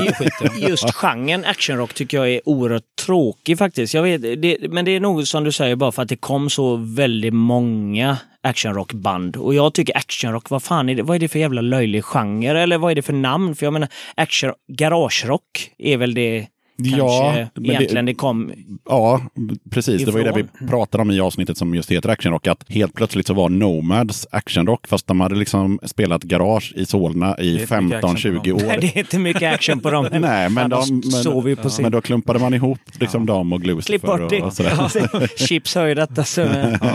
Just genren actionrock tycker jag är oerhört tråkig faktiskt. Jag vet, det, men det är nog som du säger bara för att det kom så väldigt många actionrockband. Och jag tycker actionrock, vad fan är det? Vad är det för jävla löjlig genre? Eller vad är det för namn? För jag menar, action, garagerock är väl det kanske Ja, men det- egentligen det, kom. Ja, precis. Det var ju det Ifrån. vi pratade om i avsnittet som just heter actionrock. Att helt plötsligt så var Nomads actionrock, fast de hade liksom spelat garage i Solna i Det är inte mycket action på 15-20 dem. år. Det är inte mycket action på dem. Nej, men, Ja, de, sov ju men, på sin... men då klumpade man ihop liksom dem och Klipp Glucifer bort och, det. och sådär. Chips har ju detta. Så, ja.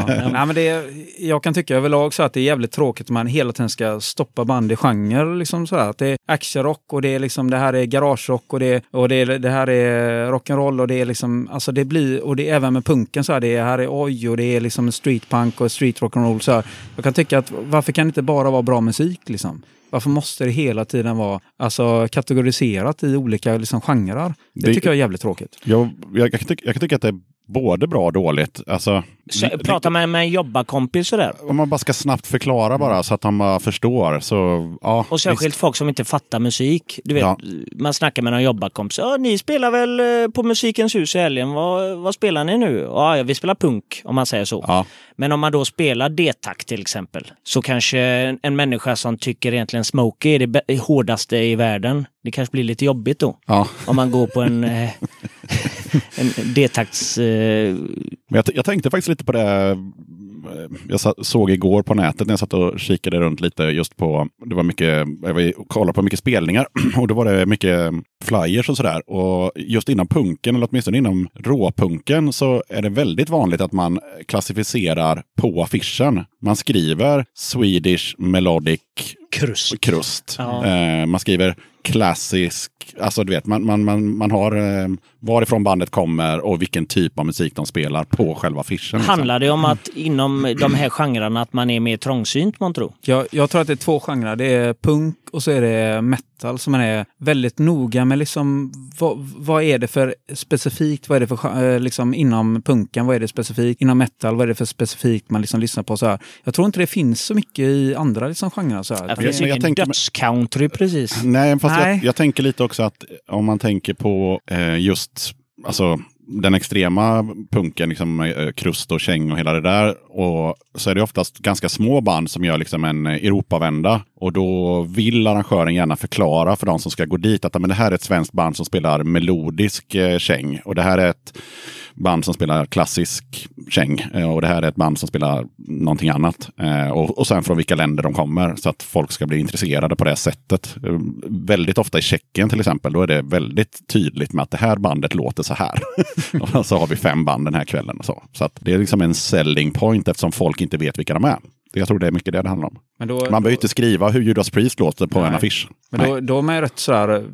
Nej, men det är, jag kan tycka överlag så att det är jävligt tråkigt att man hela tiden ska stoppa band i genre. Liksom sådär. Att det är actionrock och det är liksom det här är garagerock och det, och det, är, det här är rock'n'roll och det är liksom, alltså det blir, och det är även med punken så här, det är, här är oj och det är liksom streetpunk och street rock'n'roll så här. Jag kan tycka att varför kan det inte bara vara bra musik liksom? Varför måste det hela tiden vara alltså, kategoriserat i olika liksom, genrer? Det, Det- tycker jag är jävligt tråkigt. Jag, jag, kan tycka, jag kan tycka att det är både bra och dåligt. Alltså, Så, prata med, med en jobbarkompis sådär. om man bara ska snabbt förklara bara så att de bara förstår. Så, ja, Och särskilt folk som inte fattar musik. Du vet, Ja. Man snackar med någon jobbarkompis. Ja, ni spelar väl eh, på Musikens hus i helgen? Vad, vad spelar ni nu? Ja, vi spelar punk om man säger så. Ja, Men om man då spelar D-takt till exempel så kanske en, människa som tycker egentligen Smokey är det hårdaste i världen. Det kanske blir lite jobbigt då. ja. Om man går på en, eh, en D-takts... Eh, jag, jag tänkte faktiskt lite på det. eh, Jag såg igår på nätet när jag satt och kikade runt lite just på, det var mycket, jag var kollade på mycket spelningar och då var det mycket flyers och sådär. Och just inom punken, eller åtminstone inom råpunken, så är det väldigt vanligt att man klassificerar på affischen. Man skriver Swedish Melodic krust. krust. Ja. Eh, man skriver klassisk, alltså du vet, man, man, man, man har eh, varifrån bandet kommer och vilken typ av musik de spelar på själva affischen. liksom. Handlar det om att inom de här genrerna att man är mer trångsynt, man tror? Jag, jag tror att det är två genrer. Det är punk och så är det metal som man är väldigt noga med. Liksom, vad, vad är det för specifikt? Vad är det för eh, liksom, inom punken? Vad är det specifikt? Inom metal? Vad är det för specifikt man liksom lyssnar på? Så här. Jag tror inte det finns så mycket i andra liksom, genrer. Så här. Det finns ju ingen dödscountry precis. Nej, fast Nej. Jag, jag tänker lite också att om man tänker på eh, just alltså, den extrema punken, liksom, eh, krust och käng och hela det där. Och så är det oftast ganska små band som gör liksom en eh, Europavända. Och då vill arrangören gärna förklara för de som ska gå dit att men det här är ett svenskt band som spelar melodisk eh, käng. Och det här är ett band som spelar klassisk käng. Eh, och det här är ett band som spelar någonting annat. Eh, och, och sen från vilka länder de kommer. Så att folk ska bli intresserade på det sättet. Eh, väldigt ofta i Tjeckien till exempel, då är det väldigt tydligt med att det här bandet låter så här. och så har vi fem band den här kvällen. Och så så det är liksom en selling point eftersom folk inte vet vilka de är. Jag tror det är mycket det det handlar om. Då, Man behöver inte skriva hur Judas Priest låter på Nej. en affisch. Men då, då är man ju rätt sådär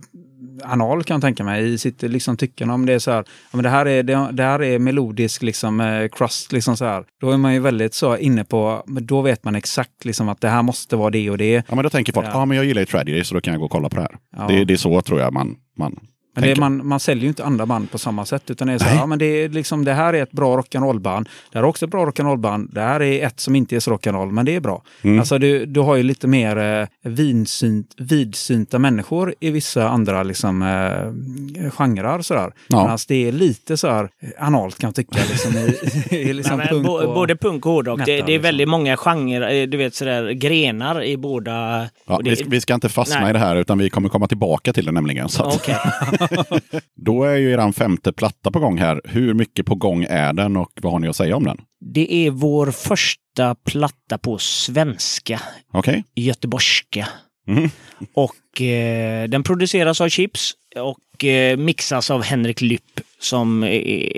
anal kan jag tänka mig i sitt liksom, tycken. Om det är så här, ja, men det här är, det, det här är melodisk liksom, eh, crust, liksom så här. Då är man ju väldigt så inne på, då vet man exakt liksom, att det här måste vara det och det. Ja, men då tänker folk, ja Ja. men jag gillar ju Tragedy så då kan jag gå och kolla på det här. Ja. Det, det är så tror jag man, man Men det man, man säljer ju inte andra band på samma sätt. Utan det är så här, ja, men det, är liksom, det här är ett bra rock'n'roll-band. Det här är också ett bra rock'n'roll-band. Det här är ett som inte är så rock'n'roll, men det är bra. Mm. Alltså du, du har ju lite mer eh, vidsynt, vidsynta människor i vissa andra liksom, eh, genrer. Sådär. Ja. Medan det är lite så här eh, analt kan jag tycka. Liksom, i, i liksom Nej, punk och, Både punk och hårdrock. Det, det är liksom. väldigt många genrer, eh, du vet sådär grenar i båda. Ja, det, vi, ska, vi ska inte fastna Nej. i det här utan vi kommer komma tillbaka till det nämligen. Så att, Okej. Då är ju eran femte platta på gång här. Hur mycket på gång är den och vad har ni att säga om den? Det är vår första platta på svenska, Okej? göteborgska. Mhm. Och eh, den produceras av Chips och eh, mixas av Henrik Lypp som eh,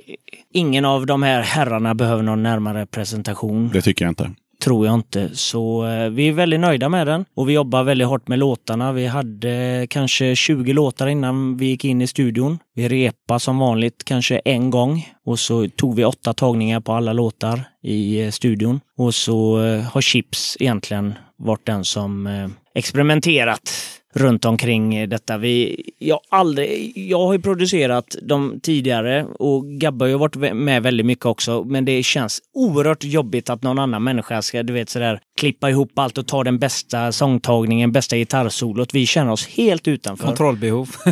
ingen av de här herrarna behöver någon närmare presentation. Det tycker jag inte. Tror jag inte. Så eh, vi är väldigt nöjda med den och vi jobbar väldigt hårt med låtarna. Vi hade eh, kanske 20 låtar innan vi gick in i studion. Vi repade som vanligt kanske en gång och så tog vi åtta tagningar på alla låtar i eh, studion. Och så eh, har Chips egentligen varit den som eh, experimenterat runt omkring detta. Vi, jag, aldrig, jag har ju producerat dem tidigare och Gabbe har ju varit med väldigt mycket också. Men det känns oerhört jobbigt att någon annan människa ska, du vet sådär, klippa ihop allt och ta den bästa sångtagningen, bästa gitarrsolot. Vi känner oss helt utanför. Kontrollbehov.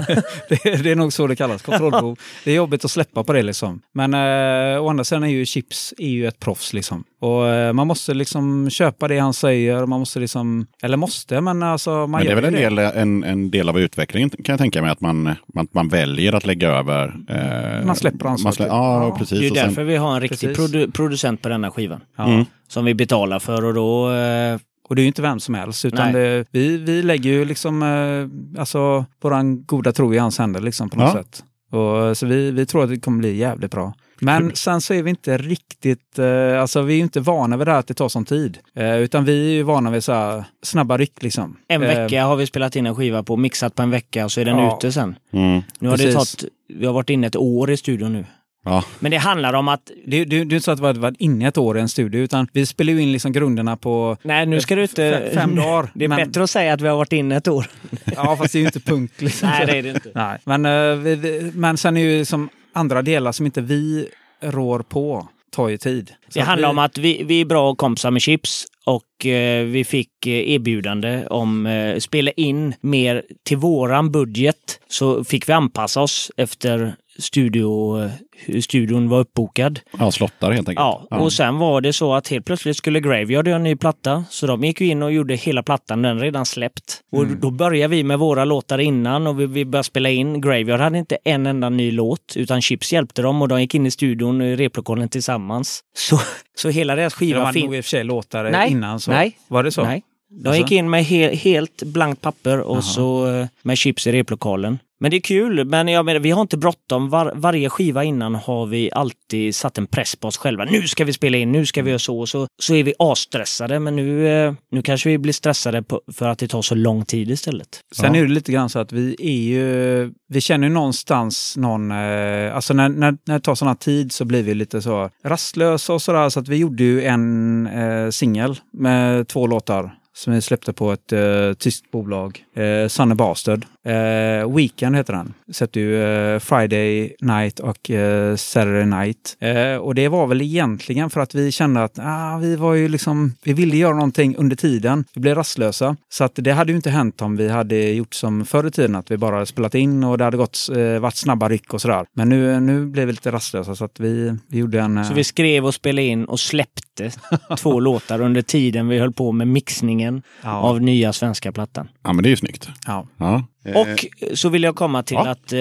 det, är, det är nog så det kallas, kontrollbehov. Det är jobbigt att släppa på det liksom. Men eh, å andra sidan är ju Chips är ju ett proffs liksom. Och eh, man måste liksom köpa det han säger. Man måste liksom, eller måste, men alltså man Men det är väl en del, en, en del av utvecklingen kan jag tänka mig att man, man, man väljer att lägga över. eh, Man släpper ansvaret. slä- Ja, Ja, precis. Det är Och sen- därför vi har en riktig produ- producent på denna skivan. Ja. Mm. Som vi betalar för och då... Eh, Och det är ju inte vem som helst, utan det, vi, vi lägger ju liksom eh, alltså, våran goda tro i hans händer liksom, på något Ja. sätt. Och, så vi, vi tror att det kommer bli jävligt bra. Men sen så är vi inte riktigt, eh, alltså vi är ju inte vana vid det här att det tar sån tid. Eh, utan vi är ju vana vid så här snabba ryck liksom. en Eh, vecka har vi spelat in en skiva på, mixat på en vecka och så är den Ja. ute sen. Mm. Nu har det Precis. tagit, vi har varit inne ett år i studion nu. Ja. Men det handlar om att, Det, det, det är inte så att vi har varit inne ett år i en studio, utan vi spelar ju in liksom grunderna på nej nu ska du inte... Fem- dagar, Det är men- bättre att säga att vi har varit inne ett år. Ja, fast det är ju inte punk liksom. nej det är det inte. Nej. Men, eh, men sen är ju liksom andra delar som inte vi rår på, tar ju tid. Så Det att handlar vi, om att vi, vi är bra kompisar med Chips och eh, vi fick eh, erbjudande om eh, spela in mer till våran budget. Så fick vi anpassa oss efter studio, eh, hur studion var uppbokad. ja, slottar helt enkelt. Ja, och sen var det så att helt plötsligt skulle Graveyard göra en ny platta. Så de gick ju in och gjorde hela plattan, den redan släppt. Och Mm. då började vi med våra låtar innan och vi, vi började spela in. Graveyard hade inte en enda ny låt, utan Chips hjälpte dem och de gick in i studion i replokalen tillsammans. Så, så hela deras de skiva hade finns... nog i och för sig låtar Nej, innan. Så. nej, Var det så? Nej. De Alltså? gick in med he helt blankt papper och Jaha. så eh, med chips i replokalen. Men det är kul, men jag menar, vi har inte bråttom. Var, varje skiva innan har vi alltid satt en press på oss själva. Nu ska vi spela in, nu ska vi göra så och så. Så är vi asstressade, men nu, eh, nu kanske vi blir stressade på, för att det tar så lång tid istället. Sen Ja. är det lite grann så att vi är ju, vi känner ju någonstans någon, eh, alltså när, när, när det tar här tid så blir vi lite så rastlösa och sådär. Så att vi gjorde ju en eh, singel med två låtar som vi släppte på ett eh, tyskt bolag, eh, Sunny Bastard. Eh, Weekend heter den. Släppte ju eh, Friday Night och eh, Saturday Night. Eh, och det var väl egentligen för att vi kände att ah, vi var ju liksom, vi ville göra någonting under tiden. Vi blev rastlösa. Så att det hade ju inte hänt om vi hade gjort som förr i tiden, att vi bara spelat in och det hade gått, eh, varit snabba ryck och sådär. Men nu, nu blev vi lite rastlösa så att vi, vi gjorde en... Så vi skrev och spelade in och släppte två låtar under tiden vi höll på med mixningen ja, av nya svenska plattan. Ja, men det är ju snyggt. ja. Ja. Eh, Och så vill jag komma till Ja. att eh,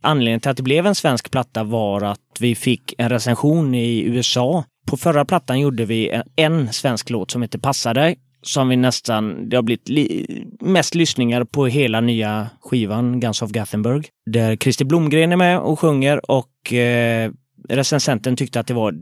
anledningen till att det blev en svensk platta var att vi fick en recension i USA. På förra plattan gjorde vi en, en svensk låt som heter Passa dig. Som vi nästan, det har blivit li, mest lyssningar på hela nya skivan Guns of Gothenburg. Där Christer Blomgren är med och sjunger och eh, recensenten tyckte att det var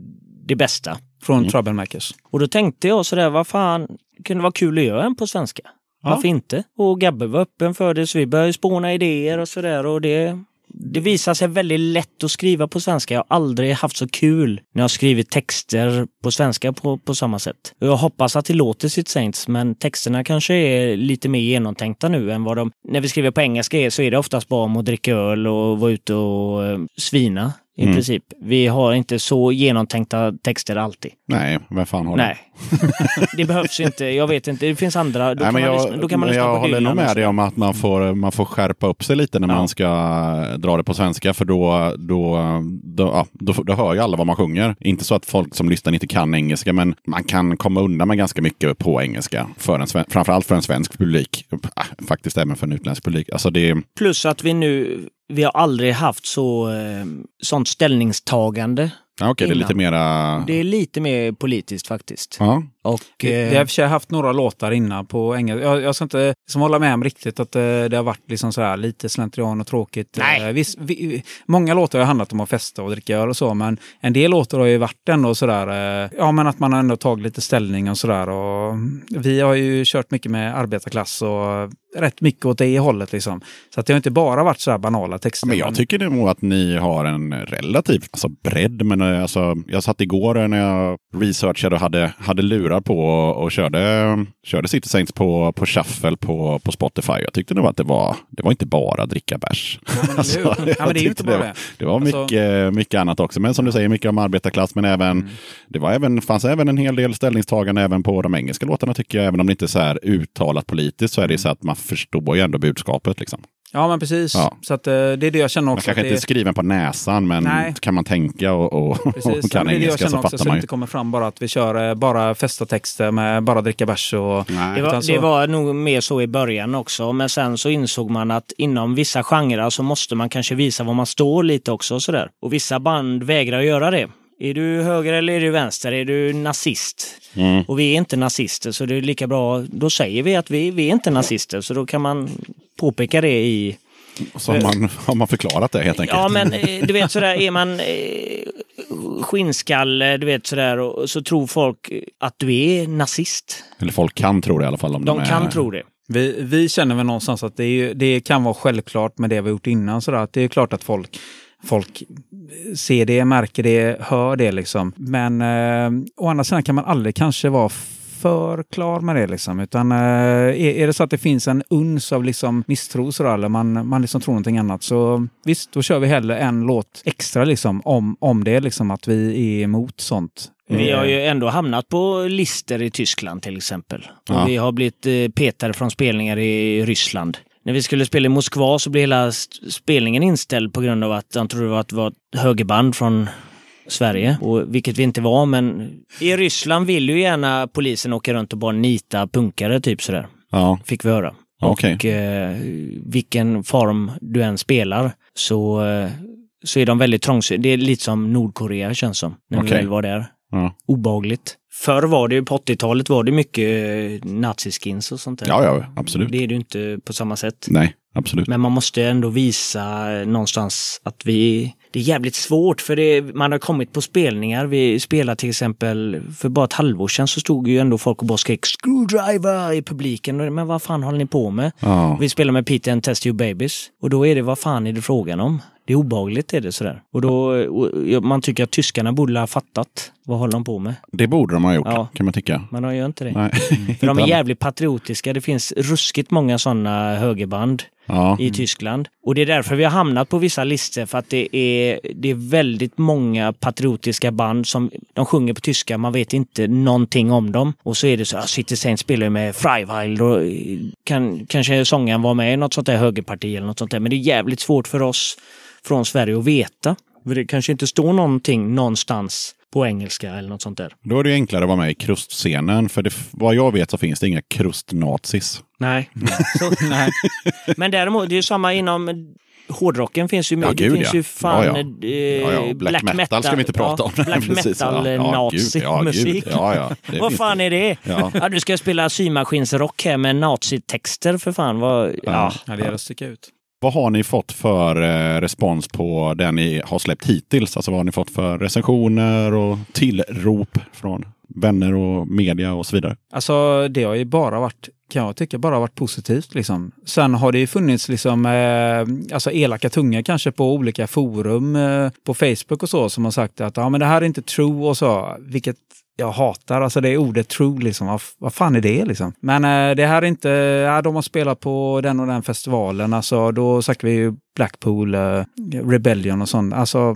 det bästa. Från Mm. Troublemakers. Och då tänkte jag sådär, vad fan, det kunde vara kul att göra en på svenska. Ja. Varför inte? Och Gabbe var öppen för det så vi började spåna idéer och sådär och det det visar sig väldigt lätt att skriva på svenska. Jag har aldrig haft så kul när jag skrivit texter på svenska på, på samma sätt. Jag hoppas att det låter sitt Saints, men texterna kanske är lite mer genomtänkta nu än vad de... När vi skriver på engelska är, så är det oftast bara om att dricka öl och vara ute och eh, svina. I Mm. princip. Vi har inte så genomtänkta texter alltid. Nej, vem fan har det? Nej. det behövs inte. Jag vet inte. Det finns andra. Då Nej, kan men man jag, lyssna, då kan man jag håller nog med dig om att man får, man får skärpa upp sig lite när Ja. man ska dra det på svenska. För då, då, då, ja, då, då hör ju alla vad man sjunger. Inte så att folk som lyssnar inte kan engelska, men man kan komma undan med ganska mycket på engelska. För en, framförallt för en svensk publik. Äh, Faktiskt även för en utländsk publik. Alltså det, Plus att vi nu, vi har aldrig haft så, eh, sånt ställningstagande. ja, okej, det är lite mera... Det är lite mer politiskt faktiskt. Ja, Och, Vi eh, vi har och för sig haft några låtar innan på engelska. Jag, jag ska inte liksom hålla med om riktigt att eh, det har varit liksom så här lite slentrian och tråkigt. Nej. Eh, visst, vi, många låtar har handlat om att festa och dricka öl och så, men en del låtar har ju varit ändå sådär, eh, ja men att man har ändå tagit lite ställning och sådär. Och vi har ju kört mycket med arbetarklass och rätt mycket åt det hållet liksom. Så att det har inte bara varit så här banala texter. Men jag tycker nog att ni har en relativ alltså bredd. Men eh, alltså, jag satt igår eh, när jag researchade och hade, hade lurar på och, körde, körde City Saints på, på shuffle på, på Spotify. Jag tyckte nog att det var, det var inte bara dricka bärs. Alltså, Ja, ja, det är inte bara det, var Alltså- mycket, mycket annat också. Men som du säger, mycket om arbetarklass. Men även, Mm. det var även, fanns även en hel del ställningstagande även på de engelska låtarna tycker jag. Även om det inte är så här uttalat politiskt så är det så att man förstår ju ändå budskapet. Liksom. Ja, men precis. Ja. Så att, eh, det är det jag känner Man också. kanske att inte är det, skriven på näsan, men Nej. kan man tänka och, och, Precis, och ja, kan det är det jag engelska känner så också, fattar så det man ju. inte kommer fram bara att vi kör eh, bara festa texter med bara dricka bärs och... det, var, så- det var nog mer så i början också. Men sen så insåg man att inom vissa genrer så måste man kanske visa var man står lite också. Och, sådär. och vissa band vägrar att göra det. Är du höger eller är du vänster? Är du nazist? Mm. Och vi är inte nazister så det är lika bra. Då säger vi att vi, vi är inte nazister. Så då kan man påpeka det i Så har man, har man förklarat det helt enkelt. Ja, men eh, du vet sådär, är man eh, skinnskalle, du vet sådär, och så tror folk att du är nazist. Eller folk kan tro det i alla fall. Om De är, kan tro det. Vi, vi känner väl någonstans att det, är, det kan vara självklart med det vi har gjort innan. Sådär. Att det är klart att folk, folk ser det, märker det, hör det. Liksom. Men eh, å andra sidan kan man aldrig kanske vara för klar med det. Liksom. Utan eh, är, det så att det finns en uns av liksom, misstro sådär, eller man, man liksom tror någonting annat så visst, då kör vi hellre en låt extra liksom, om, om det, liksom, att vi är emot sånt. Vi Eh, har ju ändå hamnat på lister i Tyskland till exempel. Och Ja. vi har blivit eh, petade från spelningar i Ryssland. När vi skulle spela i Moskva så blev hela spelningen inställd på grund av att de trodde att det var ett högerband från Sverige, och, vilket vi inte var. Men i Ryssland vill ju gärna polisen åka runt och bara nita punkare, typ sådär. Ja, Fick vi höra. okej. Och eh, vilken form du än spelar så, eh, så är de väldigt trångsynta. Det är lite som Nordkorea känns som, när vi Okej. väl var där. Ja. Obehagligt. Förr var det ju, på 80-talet var det mycket eh, naziskins och sånt där. ja, ja, absolut. Det är det ju inte på samma sätt. Nej, absolut. Men man måste ändå visa eh, någonstans att vi... Det är jävligt svårt för det, man har kommit på spelningar. Vi spelade till exempel, för bara ett halvår sedan så stod ju ändå folk och bara skrek screwdriver i publiken. Men vad fan håller ni på med? Ja. Vi spelar med Peter and Test Your Babies. Och då är det, vad fan är det frågan om? Det är obehagligt är det sådär. Och då, och man tycker att tyskarna borde ha fattat. Vad håller de på med? Det borde de ha gjort, Ja. kan man tycka. Men de gör inte det. Nej. För de är jävligt patriotiska. Det finns ruskigt många sådana högerband Ja. i Tyskland. Och det är därför vi har hamnat på vissa listor för att det är, det är väldigt många patriotiska band som de sjunger på tyska, man vet inte någonting om dem. Och så är det så, att City Saints spelar med Freiwild och eh, kan, kanske sångaren var med i något sånt där högerparti eller något sånt där. Men det är jävligt svårt för oss från Sverige att veta. För det kanske inte står någonting någonstans på engelska eller något sånt där. Då är det ju enklare att vara med i krustscenen. För det, vad jag vet så finns det inga krustnazis. Nej. Så, nej. Men däremot, det är ju samma inom hårdrocken finns ju, Ja, det gud, finns ja. ju fan Ja, ja. eh, Ja, ja. Black, metal, ska vi inte prata om. Black Precis, ja. metal Ja, nazi gud, ja, gud. musik. Ja, ja. Det Vad fan det. är det? Ja. Ja, du ska spela symaskinsrock här med nazitexter för fan. Vad, ja. Ja. Ja, det gäller att sticka ut. Vad har ni fått för eh, respons på det ni har släppt hittills? Alltså vad har ni fått för recensioner och tillrop från vänner och media och så vidare? Alltså det har ju bara varit kan jag tycka bara varit positivt. Liksom. Sen har det ju funnits liksom, eh, alltså elaka tungor kanske på olika forum eh, på Facebook och så som har sagt att ja, men det här är inte true och så, vilket jag hatar. Alltså det är ordet true, liksom. vad, vad fan är det? Liksom? Men eh, det här är inte, ja, de har spelat på den och den festivalen, alltså då snackar vi ju Blackpool, eh, Rebellion och sånt. Alltså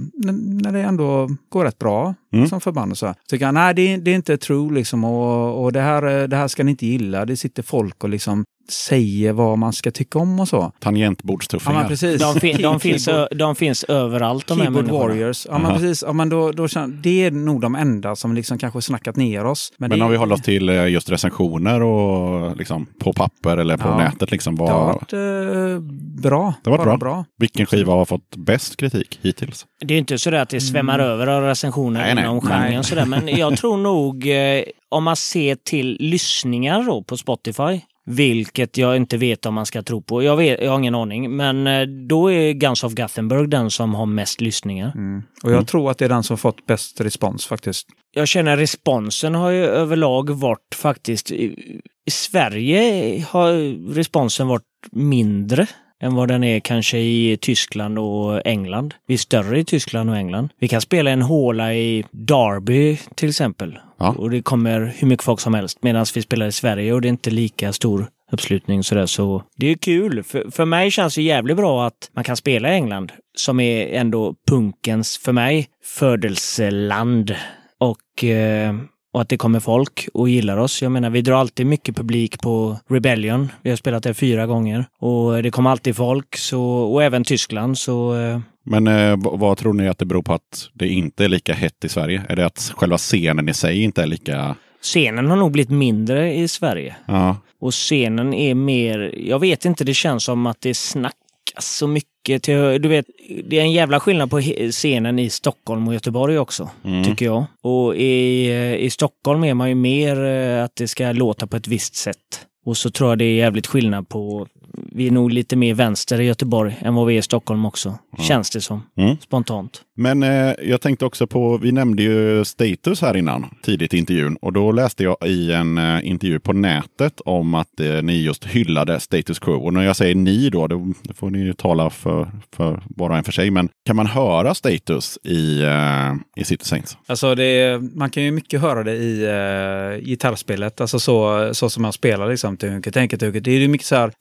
när det ändå går rätt bra Mm. som förband och så. Tycker jag, nej det, är- det är inte true liksom och, och det, här, eh, det här ska ni inte gilla. Det sitter folk och liksom säger vad man ska tycka om och så. Ja Tangentbordstuffingar. men precis. De, fin, de, finns, de finns överallt de Keyboard. Warriors. Ja, men precis. Ja, men då, då, känner- det är nog de enda som liksom kanske snackat ner oss. Men det, om vi håller oss till eh, just recensioner och liksom på papper eller på Ja. nätet, liksom, Det har varit eh, bra. Det har varit Bara bra. vilken skiva har fått bäst kritik hittills? Det är inte så att det svämmar över av recensioner Nej, nej. inom Nej. genren. Sådär. Men jag tror nog, eh, om man ser till lyssningar då på Spotify, vilket jag inte vet om man ska tro på. Jag, vet, jag har ingen aning. Men eh, då är Guns of Gothenburg den som har mest lyssningar. Mm. Och jag tror att det är den som fått bäst respons faktiskt. Jag känner responsen har ju överlag varit faktiskt... I Sverige har responsen varit mindre än vad den är kanske i Tyskland och England. Vi är större i Tyskland och England. Vi kan spela en håla i Derby till exempel. Ja. Och det kommer hur mycket folk som helst. Medan vi spelar i Sverige och det är inte lika stor uppslutning sådär. Så det är kul. För, för mig känns det jävligt bra att man kan spela i England. Som är ändå punkens, för mig, födelseland. Och, eh, och att det kommer folk och gillar oss. Jag menar, vi drar alltid mycket publik på Rebellion. Vi har spelat där fyra gånger. Och det kommer alltid folk. Så, och även Tyskland. Så eh, Men eh, vad tror ni att det beror på att det inte är lika hett i Sverige? Är det att själva scenen i sig inte är lika... scenen har nog blivit mindre i Sverige. Ja, Och scenen är mer, jag vet inte, det känns som att det snackas så mycket. Till, du vet, det är en jävla skillnad på scenen i Stockholm och Göteborg också, Mm. tycker jag. Och i, eh, i Stockholm är man ju mer eh, att det ska låta på ett visst sätt. Och så tror jag det är jävligt skillnad på, vi är nog lite mer vänster i Göteborg än vad vi är i Stockholm också. Känns det som, Mm. spontant. Men eh, jag tänkte också på, vi nämnde ju status här innan, tidigt i intervjun. Och då läste jag i en eh, intervju på nätet om att eh, ni just hyllade status quo. Och när jag säger ni då, då får ni ju tala för, för var och en för sig. Men kan man höra status i, eh, i City Saints? Alltså det, är- man kan ju mycket höra det i uh, gitarrspelet, alltså så, så som man spelar liksom. Tunke, tänke, tunke. Det är ju mycket så här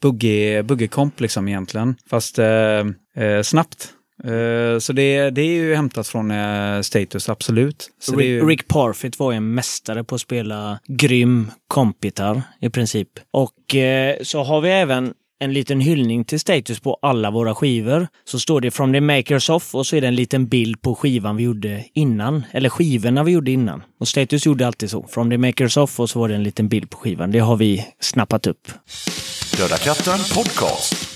boogie-komp liksom egentligen, fast eh, eh, snabbt. Eh, så det, det är ju hämtat från eh, Status, absolut. Så Rick, ju, Rick, Parfit var ju en mästare på att spela grym kompgitarr i princip. Och eh, så har vi även en liten hyllning till Status på alla våra skivor. Så står det From the Makers Off och så är det en liten bild på skivan vi gjorde innan. Eller skivorna vi gjorde innan. Och Status gjorde alltid så. From the Makers Off och så var det en liten bild på skivan. Det har vi snappat upp. Döda katten podcast.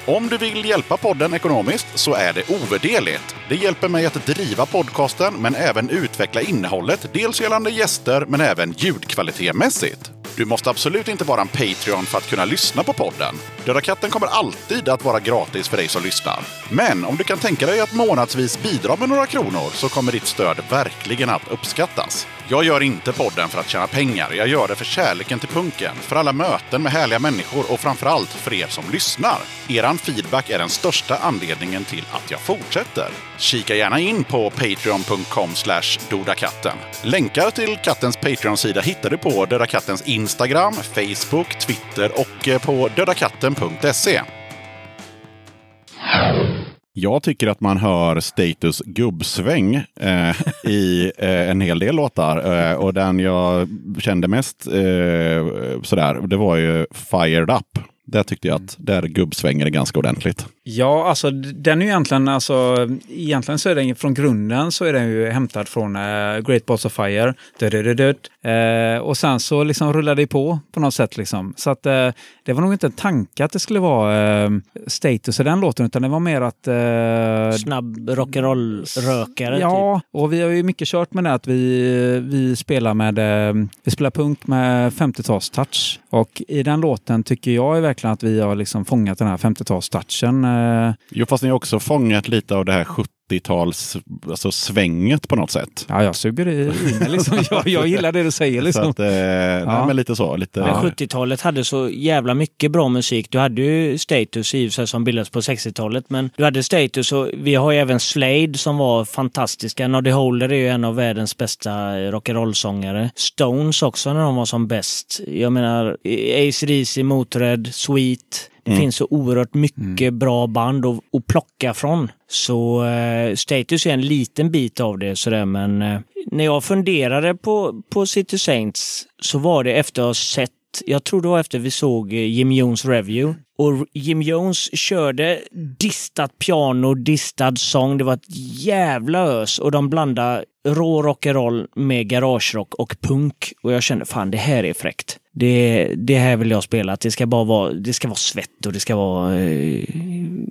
Om du vill hjälpa podden ekonomiskt så är det ovärderligt. Det hjälper mig att driva podcasten men även utveckla innehållet, dels gällande gäster men även ljudkvalitetmässigt. Du måste absolut inte vara en Patreon för att kunna lyssna på podden. Döda katten kommer alltid att vara gratis för dig som lyssnar. Men om du kan tänka dig att månadsvis bidra med några kronor så kommer ditt stöd verkligen att uppskattas. Jag gör inte podden för att tjäna pengar. Jag gör det för kärleken till punken, för alla möten med härliga människor och framförallt för er som lyssnar. Eran feedback är den största anledningen till att jag fortsätter. Kika gärna in på patreon.com dodakatten. Länkar till kattens Patreon-sida hittar du på Döda Kattens Instagram, Facebook, Twitter och eh, på dödakatten.se. Jag tycker att man hör Status gubbsväng eh, i eh, en hel del låtar. Eh, och den jag kände mest eh, sådär, det var ju Fired Up. Där tyckte jag att där gubbsvänger det ganska ordentligt. Ja, alltså den är ju egentligen, alltså, egentligen så är den från grunden så är den ju hämtad från eh, Great Balls of Fire. Eh, och sen så liksom rullade det på på något sätt liksom. Så att eh, det var nog inte en tanke att det skulle vara eh, status i den låten, utan det var mer att... Eh, Snabb rock'n'roll-rökare. typ. Ja, och vi har ju mycket kört med det att vi, vi spelar med eh, vi spelar punk med 50-tals-touch. Och i den låten tycker jag ju verkligen att vi har liksom fångat den här 50-tals-touchen. Eh. Jo, fast ni har också fångat lite av det här 70-tals, alltså svänget på något sätt. ja, jag suger i, liksom. jag, jag gillar det du säger liksom. att, eh, nej, men lite så. Lite, Men 70-talet hade så jävla mycket bra musik. Du hade ju Status i sig som bildades på 60-talet, men du hade Status och vi har ju även Slade som var fantastiska. Noddy Holder är ju en av världens bästa rock'n'roll-sångare. Stones också när de var som bäst. Jag menar AC/DC, Motörhead, Sweet. Det finns så oerhört mycket bra band att, att plocka från. Så eh, Status är en liten bit av det sådär men eh, när jag funderade på, på City Saints så var det efter att ha sett jag tror det var efter vi såg eh, Jim Jones review. Och Jim Jones körde distat piano, distad sång. Det var ett jävla ös. Och de blandade rå rock'n'roll med garagerock och punk. Och jag kände fan det här är fräckt. Det, det här vill jag spela. Det ska bara vara, det ska vara svett och det ska vara... Eh,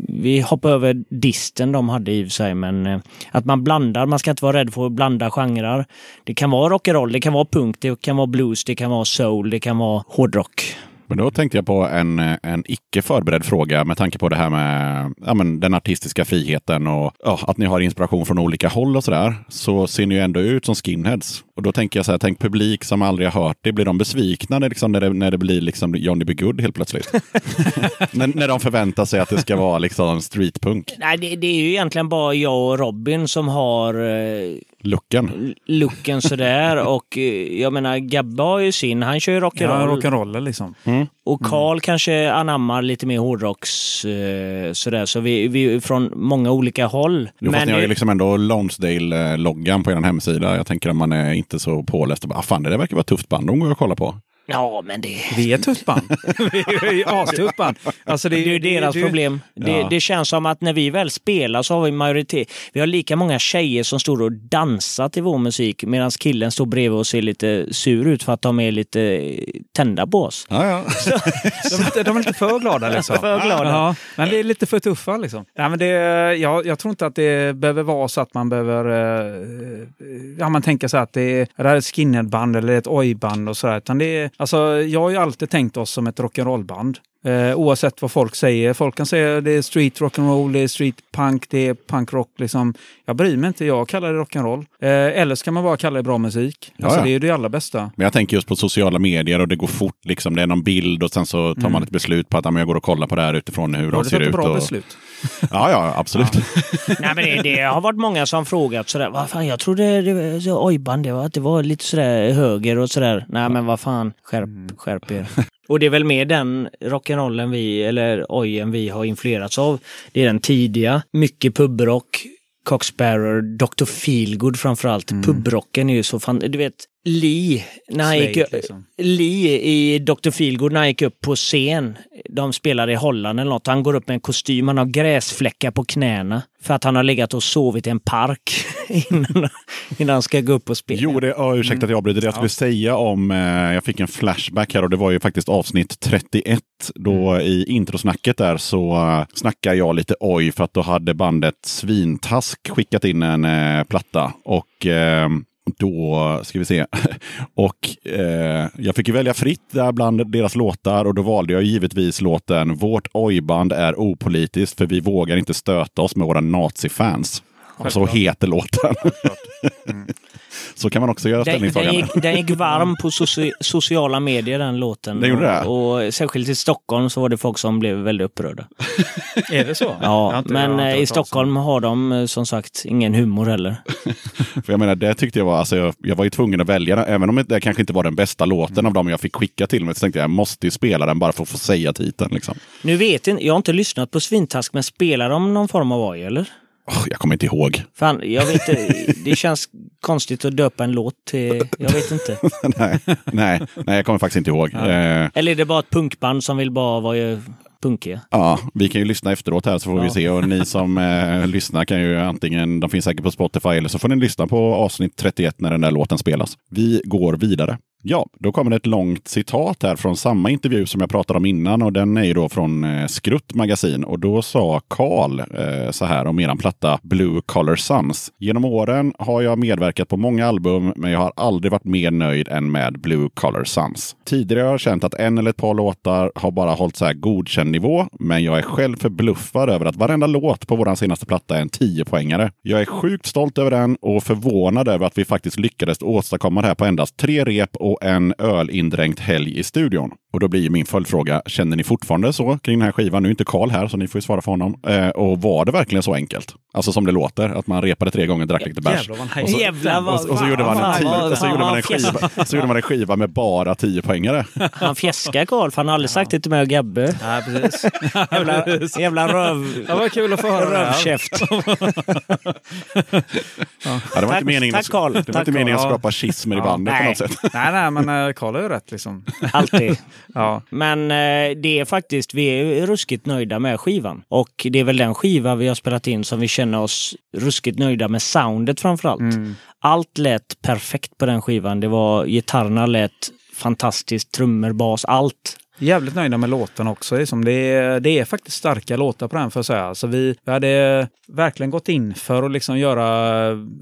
vi hoppar över disten de hade i och för sig, men eh, att man blandar. Man ska inte vara rädd för att blanda genrer. Det kan vara rock'n'roll, det kan vara punk, det kan vara blues, det kan vara soul, det kan vara hårdrock. Men då tänkte jag på en, en icke förberedd fråga med tanke på det här med ja, men den artistiska friheten och ja, att ni har inspiration från olika håll och sådär. Så ser ni ju ändå ut som skinheads. Och då tänker jag så här, tänk publik som aldrig har hört det. Blir de besvikna när, liksom, när, det, när det blir liksom Johnny B. Good helt plötsligt? när, när de förväntar sig att det ska vara liksom streetpunk. Nej, det, det är ju egentligen bara jag och Robin som har eh, Looken. looken sådär. och eh, jag menar, Gabbe har ju sin. Han kör ju Ja, rock'n'roll. rock'n'roll liksom. och Karl kanske anammar lite mer hårdrocks eh, sådär. Så vi, vi är från många olika håll. Jo, fast ni har ju eh, liksom ändå Lonsdale-loggan på er hemsida. Jag tänker att man är inte så påläst. och bara, Ah, fan, det där verkar vara ett tufft band. De går jag och kollar på. Ja, men det... Vi är tufft band. vi är astufft band. Alltså Det är ju deras det- problem. Det, Ja. det känns som att när vi väl spelar så har vi majoritet. Vi har lika många tjejer som står och dansar till vår musik medan killen står bredvid och ser lite sur ut för att de är lite tända på oss. Ja, ja. De är, inte, de är inte för glada liksom. För glada. Ja, men det är lite för tuffa liksom. Nej, men det, jag, jag tror inte att det behöver vara så att man behöver... eh, Ja, man tänker så här att det är, det här är ett skinheadband eller ett oj-band och sådär. Utan det är, alltså, jag har ju alltid tänkt oss som ett rock'n'roll-band. Eh, oavsett vad folk säger. Folk kan säga det är street rock'n'roll, det är street punk, det är punkrock. Liksom. Jag bryr mig inte, jag kallar det rock'n'roll. Eh, eller ska man bara kalla det bra musik. Ja, Alltså, ja. Det är ju det allra bästa. Men jag tänker just på sociala medier och det går fort. Liksom. Det är någon bild och sen så tar man ett beslut på att ja, men jag går och kollar på det här utifrån hur de ser ut. bra och... beslut? Ja, ja, absolut. Nej, men det, det har varit många som frågat sådär. Vad fan, jag trodde det var så, ojband, det var, att det var lite sådär höger och sådär. Nej, men vad fan, skärp, skärp er. Och det är väl mer den rock'n'rollen vi, eller ojen vi har influerats av. Det är den tidiga, mycket pubrock, Coxsparrow, Dr. Feelgood framförallt. Pubrocken är ju så fan, du vet, Lee, när han gick, liksom. Lee i Dr. Feelgood när han gick upp på scen. De spelar i Holland eller något. Han går upp med en kostym, han har gräsfläckar på knäna. För att han har legat och sovit i en park innan, innan han ska gå upp och spela. Jo, det, ja, ursäkta att jag avbryter. Det jag skulle säga om, eh, jag fick en flashback här och det var ju faktiskt avsnitt 31. Då i introsnacket där så uh, snackar jag lite oj för att då hade bandet Svintask skickat in en eh, platta. Och eh, då ska vi se. och eh, jag fick ju välja fritt där bland deras låtar och då valde jag givetvis låten Vårt ojband är opolitiskt för vi vågar inte stöta oss med våra nazifans. Och så heter låten. så kan man också göra Den, den, ställningstagande. gick, den gick varm på soci, sociala medier den låten. Den gjorde det? Och, och särskilt i Stockholm så var det folk som blev väldigt upprörda. Är det så? Ja, men eh, i Stockholm har de eh, som sagt ingen humor heller. För jag menar, det tyckte jag var, alltså jag, jag var ju tvungen att välja den. Även om det kanske inte var den bästa låten av dem jag fick skicka till mig. Så tänkte jag, jag måste ju spela den bara för att få säga titeln. Liksom. Nu vet jag, jag har inte lyssnat på Svintask, men spelar de någon form av oj eller? Åh, jag kommer inte ihåg. Fan, jag vet inte, det känns konstigt att döpa en låt till... Jag vet inte. nej, nej, nej, jag kommer faktiskt inte ihåg. Eh, Eller är det bara ett punkband som vill bara vara punkiga? Ja, vi kan ju lyssna efteråt här så får vi Ja. se. Och ni som eh, lyssnar kan ju antingen, de finns säkert på Spotify, eller så får ni lyssna på avsnitt 31 när den där låten spelas. Vi går vidare. Ja, då kommer det ett långt citat här från samma intervju som jag pratade om innan och den är ju då från eh, Skrutt magasin och då sa Karl eh, så här om eran platta Blue Collar Sons. Genom åren har jag medverkat på många album men jag har aldrig varit mer nöjd än med Blue Collar Sons. Tidigare har jag känt att en eller ett par låtar har bara hållit så här godkänd nivå men jag är själv förbluffad över att varenda låt på våran senaste platta är en 10-poängare. Jag är sjukt stolt över den och förvånad över att vi faktiskt lyckades åstadkomma det här på endast tre rep och en ölindränkt helg i studion. Och då blir min följdfråga, känner ni fortfarande så kring den här skivan? Nu är inte Karl här, så ni får ju svara för honom. Eh, och var det verkligen så enkelt? Alltså som det låter, att man repade tre gånger, drack lite bärs. Och så- Jävlar vad... Och, och så gjorde man en, fan, tio, vad- och så gjorde man en, fan, skiva, så gjorde man en skiva med bara 10 poängare. Han fjäskar Karl, för han har aldrig sagt det till mig och Gabbe. Nej, precis. Jävla, jävla röv... Det var kul att få höra. Rövkäft. Ja, det var Tack- inte meningen, tack, att, Carl. det var Tack, inte meningen att skapa schismer i bandet på nej. något sätt. Nej, nej, men eh, Karl har ju rätt liksom. Alltid. Ja. Men eh, det är faktiskt, vi är ruskigt nöjda med skivan. Och det är väl den skiva vi har spelat in som vi känner oss ruskigt nöjda med soundet framförallt. Mm. Allt lät perfekt på den skivan. Det var, gitarrerna lät fantastiskt, trummor, bas, allt. Jävligt nöjda med låten också. Liksom. Det, är, det är faktiskt starka låtar på den för att säga. Alltså vi, vi hade verkligen gått in för att liksom göra,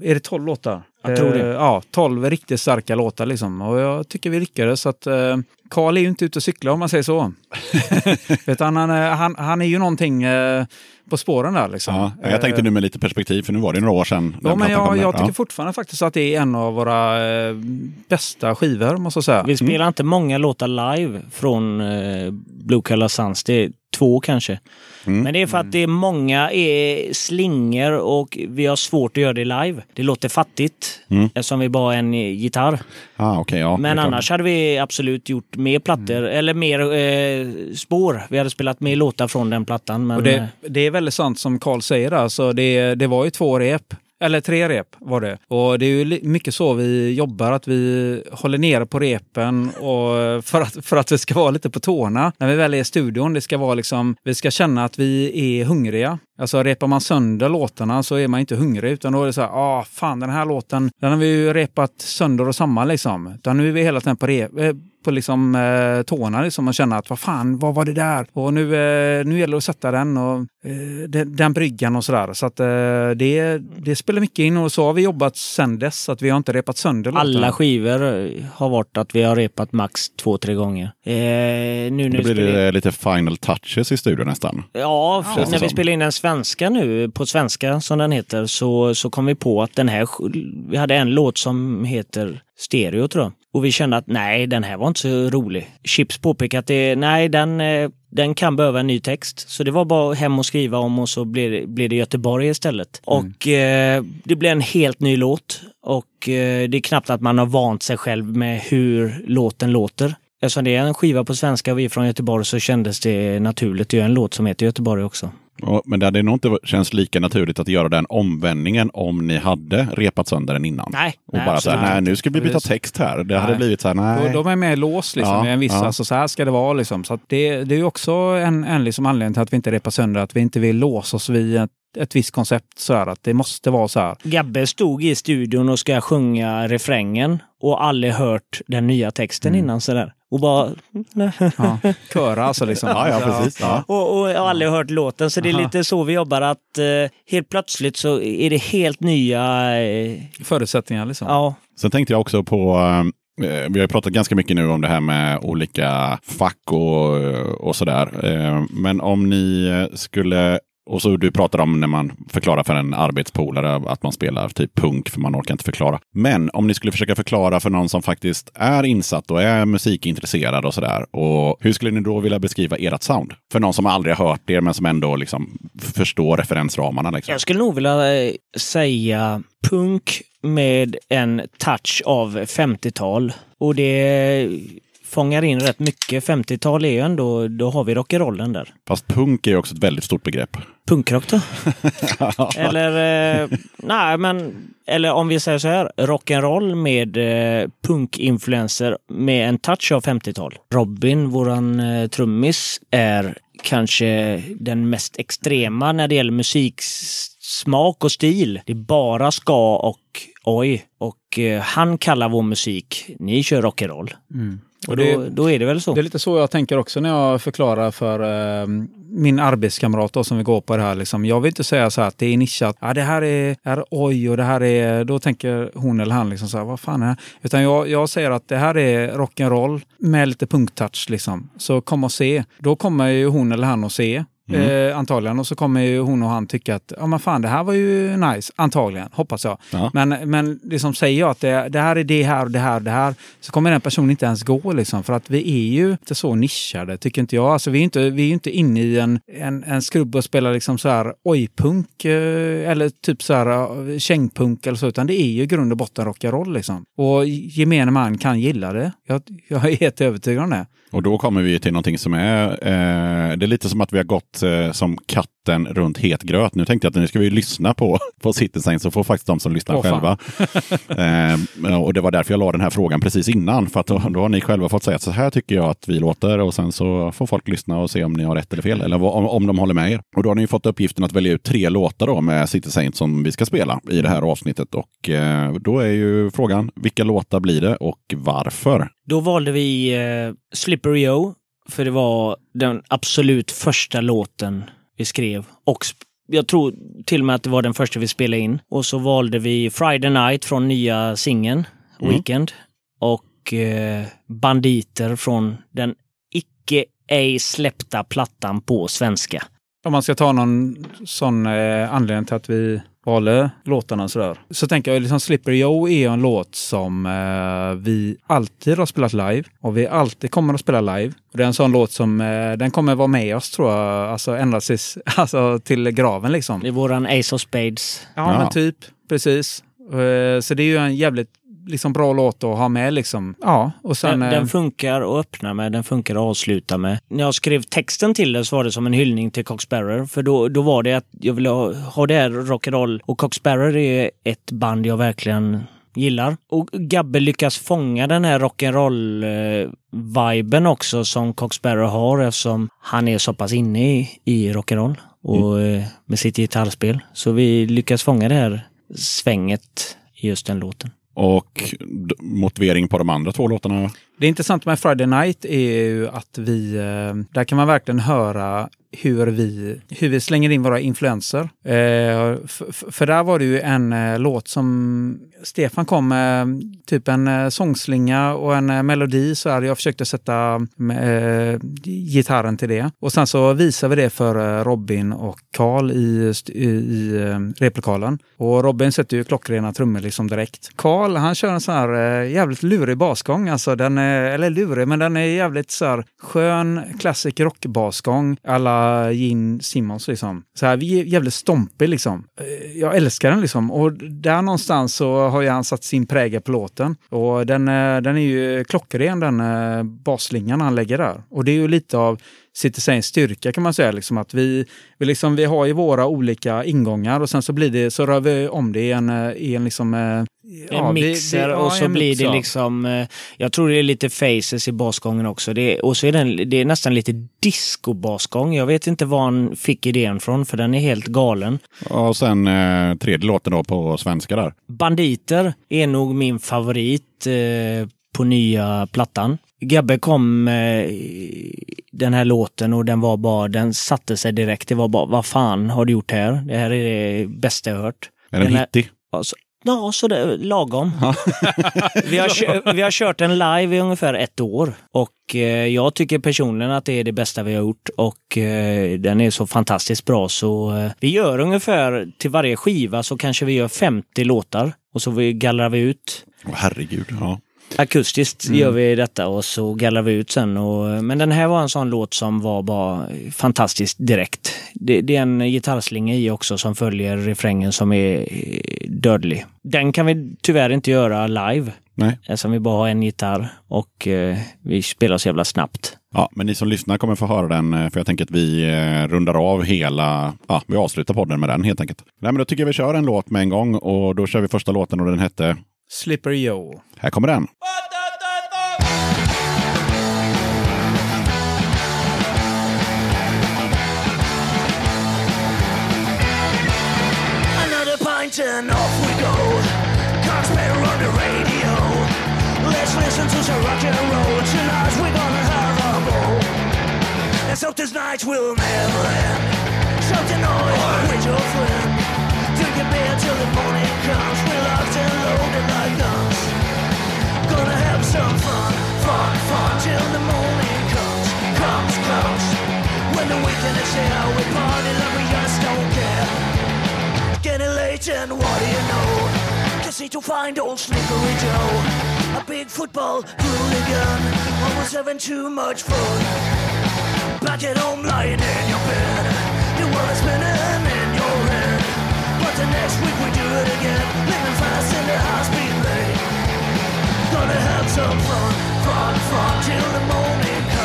är det 12 låtar? Jag tror det. Eh, ja, 12 riktigt starka låtar liksom. Och jag tycker vi lyckades. Så att, eh, Karl är ju inte ute och cyklar om man säger så. Utan han, eh, han, han är ju någonting eh, på spåren där liksom. Ja, jag tänkte nu med lite perspektiv, för nu var det några år sedan. Ja, men jag, jag tycker Ja. fortfarande faktiskt att det är en av våra eh, bästa skivor, måste jag säga. Vi spelar inte många låtar live från eh, Blue Collar Sons. Det är två kanske. Mm. Men det är för att det är många är slingor och vi har svårt att göra det live. Det låter fattigt Mm. eftersom vi bara har en eh, gitarr. Ah, okay, ja, Men klart. annars hade vi absolut gjort mer plattor Mm. eller mer eh, spår. Vi hade spelat mer låtar från den plattan. Men Och det, det är väldigt sant som Carl säger. Alltså det, det var ju två rep. Eller tre rep var det. Och det är ju mycket så vi jobbar, att vi håller nere på repen och för, att, för att det ska vara lite på tårna. När vi väl är i studion, det ska vara liksom, vi ska känna att vi är hungriga. Alltså repar man sönder låtarna så är man inte hungrig utan då är det så här, ah fan den här låten, den har vi ju repat sönder och samman liksom. Utan nu är vi hela tiden på, rep, eh, på liksom, eh, tårna liksom och känna att vad fan, vad var det där? Och nu, eh, nu gäller det att sätta den och eh, den, den bryggan och sådär. Så att eh, det, det spelar mycket in och så har vi jobbat sen dess. Att vi har inte repat sönder låtarna. alla skivor har varit att vi har repat max två, tre gånger. Eh, nu när Då blir spelar in, det lite final touches i studion nästan. Ja, det när vi spelar in den svenska nu, på svenska som den heter, så, så kom vi på att den här, vi hade en låt som heter Stereo tror jag. Och vi kände att nej, den här var inte så rolig. Chips påpekade att det, nej, den, eh, den kan behöva en ny text. Så det var bara hem och skriva om och så blev det, blev det Göteborg istället. Och eh, det blev en helt ny låt. Och eh, det är knappt att man har vant sig själv med hur låten låter. Eftersom det är en skiva på svenska och vi är från Göteborg så kändes det naturligt att göra en låt som heter Göteborg också. Men det hade nog inte känts lika naturligt att göra den omvändningen om ni hade repat sönder den innan. Nej, Och nej, bara så här, nej nu ska vi byta text här. Det hade Nej. blivit så här, nej. Och de är med i lås liksom, Ja, med en viss, ja. alltså så här ska det vara liksom. Så att det, det är ju också en, en liksom anledning till att vi inte repar sönder, att vi inte vill låsa oss vid ett, ett visst koncept så här, att det måste vara så här. Gabbe stod i studion och ska sjunga refrängen och aldrig hört den nya texten Mm. innan sådär. Och bara... Ja, köra alltså liksom. Ja, ja, precis. Ja. Och, och jag har aldrig hört låten, så det är Aha. lite så vi jobbar att eh, helt plötsligt så är det helt nya... Eh, Förutsättningar liksom. ja, Sen tänkte jag också på, eh, vi har ju pratat ganska mycket nu om det här med olika fack och, och sådär. Eh, men om ni skulle, och så du pratar om när man förklarar för en arbetspolare att man spelar typ punk för man orkar inte förklara. Men om ni skulle försöka förklara för någon som faktiskt är insatt och är musikintresserad och sådär. Och hur skulle ni då vilja beskriva ert sound? För någon som aldrig har hört er men som ändå liksom förstår referensramarna. Liksom. jag skulle nog vilja eh, säga punk med en touch av 50-tal. Och det fångar in rätt mycket. 50-tal är ju ändå, då har vi rock'n'rollen där. Fast punk är ju också ett väldigt stort begrepp. Punkrock då? eller, eh, nej men, eller om vi säger så här, rock'n'roll med eh, punkinfluenser med en touch av 50-tal. Robin, våran eh, trummis, är kanske den mest extrema när det gäller musiksmak och stil. Det är bara ska och oj. Och eh, han kallar vår musik, ni kör rock'n'roll. Och Och det- då, då är det väl så. Det är lite så jag tänker också när jag förklarar för eh, min arbetskamrat då, som vi går på det här. Liksom. Jag vill inte säga så här att det är nischat. Ja, det här är, är oj och det här är... Då tänker hon eller han liksom så här, vad fan är det här? Utan jag, jag säger att det här är rock'n'roll med lite punktouch liksom. Så kom och se. Då kommer ju hon eller han att se. Eh, antagligen. Och så kommer ju hon och han tycka att ja men fan det här var ju nice. Antagligen, hoppas jag. Ja. Men, men liksom säger jag att det, det här är det här och det här och det här så kommer den personen inte ens gå liksom. För att vi är ju inte så nischade tycker inte jag. Alltså vi är inte, vi är inte inne i en, en, en skrubb och spelar liksom så här oj-punk eh, eller typ så här eh, kängpunk eller så. Utan det är ju grund och botten rock'n'roll liksom. Och gemene man kan gilla det. Jag, jag är helt övertygad om det. Och då kommer vi till någonting som är... Eh, det är lite som att vi har gått eh, som katten runt het gröt. Nu tänkte jag att nu ska vi lyssna på, på Citizen så får faktiskt de som lyssnar Åh, själva. eh, och det var därför jag la den här frågan precis innan. För att då, då har ni själva fått säga att så här tycker jag att vi låter och sen så får folk lyssna och se om ni har rätt eller fel. Eller vad- om, om de håller med er. Och då har ni fått uppgiften att välja ut tre låtar då med City Saint som vi ska spela i det här avsnittet. Och eh, då är ju frågan, vilka låtar blir det och varför? Då valde vi eh, Slippery O, för det var den absolut första låten vi skrev. Och jag tror till och med att det var den första vi spelade in. Och så valde vi Friday Night från nya singeln, Weekend. Och eh, Banditer från den icke ej släppta plattan på svenska. Om man ska ta någon sån eh, anledning till att vi valde låtarna sådär. Så tänker jag liksom Slippery Joe är en låt som eh, vi alltid har spelat live och vi alltid kommer att spela live. Och det är en sån låt som eh, den kommer vara med oss tror jag, alltså ända tills, alltså, till graven liksom. Det är våran Ace of Spades. Ja, Ja. men typ. Precis. Eh, så det är ju en jävligt liksom, bra låt att ha med liksom. Ja, och sen... Den, eh, den funkar att öppna med, den funkar att avsluta med. När jag skrev texten till det så var det som en hyllning till Cox Sparrer. För då, då var det att jag ville ha, ha det här rock'n'roll. Och Cox Sparrer är ett band jag verkligen gillar. Och Gabbe lyckas fånga den här rock'n'roll-viben också som Cox Sparrer har eftersom han är så pass inne i, i rock'n'roll och eh, med sitt gitarrspel. Så vi lyckas fånga det här svänget i just den låten. Och motivering på de andra två låtarna? Det intressanta med Friday Night är ju att vi, eh, där kan man verkligen höra hur vi, hur vi slänger in våra influenser. Eh, för där var det ju en eh, låt som Stefan kom med, typ en eh, sångslinga och en eh, melodi. Så här. Jag försökte sätta gitarren till det. Och sen så visade vi det för Robin och Karl i, i, i replokalen. Och Robin sätter ju klockrena trummor liksom direkt. Karl, han kör en sån här jävligt lurig basgång. Alltså den är, Eh, eller lurig, men den är jävligt så här skön classic rockbasgång. Alla Gene Simmons liksom. Så här jävligt stompig liksom. Eh, jag älskar den liksom. Och där någonstans så har ju han satt sin prägel på låten. Och den, eh, den är ju klockren den basslingan han lägger där. Och det är ju lite av Citizens styrka kan man säga. Liksom att vi, vi, liksom, vi har ju våra olika ingångar och sen så blir det, så rör vi om det i en, eh, i en liksom... eh, En ja, vi- mixer vi- ja, och så en blir mixer. det liksom, eh, jag tror det är lite faces i basgången också. Det och så är den, det är nästan lite disco-basgång. Jag vet inte var han fick idén från för den är helt galen. Och sen eh, tredje låten då på svenska där. Banditer är nog min favorit eh, på nya plattan. Gabbe kom med den här låten och den var bara, den satte sig direkt. Det var bara, vad fan har du gjort här? Det här är det bästa jag hört. Är den Den hittig? Alltså, ja, så det, lagom. vi, har vi har kört den live i ungefär ett år och eh, jag tycker personligen att det är det bästa vi har gjort och eh, den är så fantastiskt bra så eh, vi gör ungefär till varje skiva så kanske vi gör 50 låtar och så vi gallrar vi ut Åh, herregud. Ja. Akustiskt gör vi detta och så gallrar vi ut sen. Och, men den här var en sån låt som var bara fantastiskt direkt. Det, det är en gitarrslinga i också som följer refrängen som är eh, dödlig. Den kan vi tyvärr inte göra live. Nej. Eftersom vi bara har en gitarr och eh, vi spelar så jävla snabbt. Ja, men ni som lyssnar kommer få höra den, eh, för jag tänker att vi eh, rundar av hela, ja, vi avslutar podden med den helt enkelt. Nej, men då tycker jag vi kör en låt med en gång och då kör vi första låten och den hette, Slippery Joe. här kommer den. Another pint and off we go. Conspire on the radio. Let's listen to some rock and roll. Tonight we're gonna have a ball. Let's hope this night will never end. Shout the noise with your friend. Till the morning comes. We're locked and loaded like guns. Gonna have some fun, fun, fun till the morning comes, comes, comes. When the weekend is here, we party like we just don't care. Getting late and what do you know? Need to find old Slippery Joe. A big football hooligan, almost having too much fun. Back at home lying in your bed, the world is spinning. The next week we do it again, living fast in the high-speed lane. Gonna have some fun, fun, fun till the morning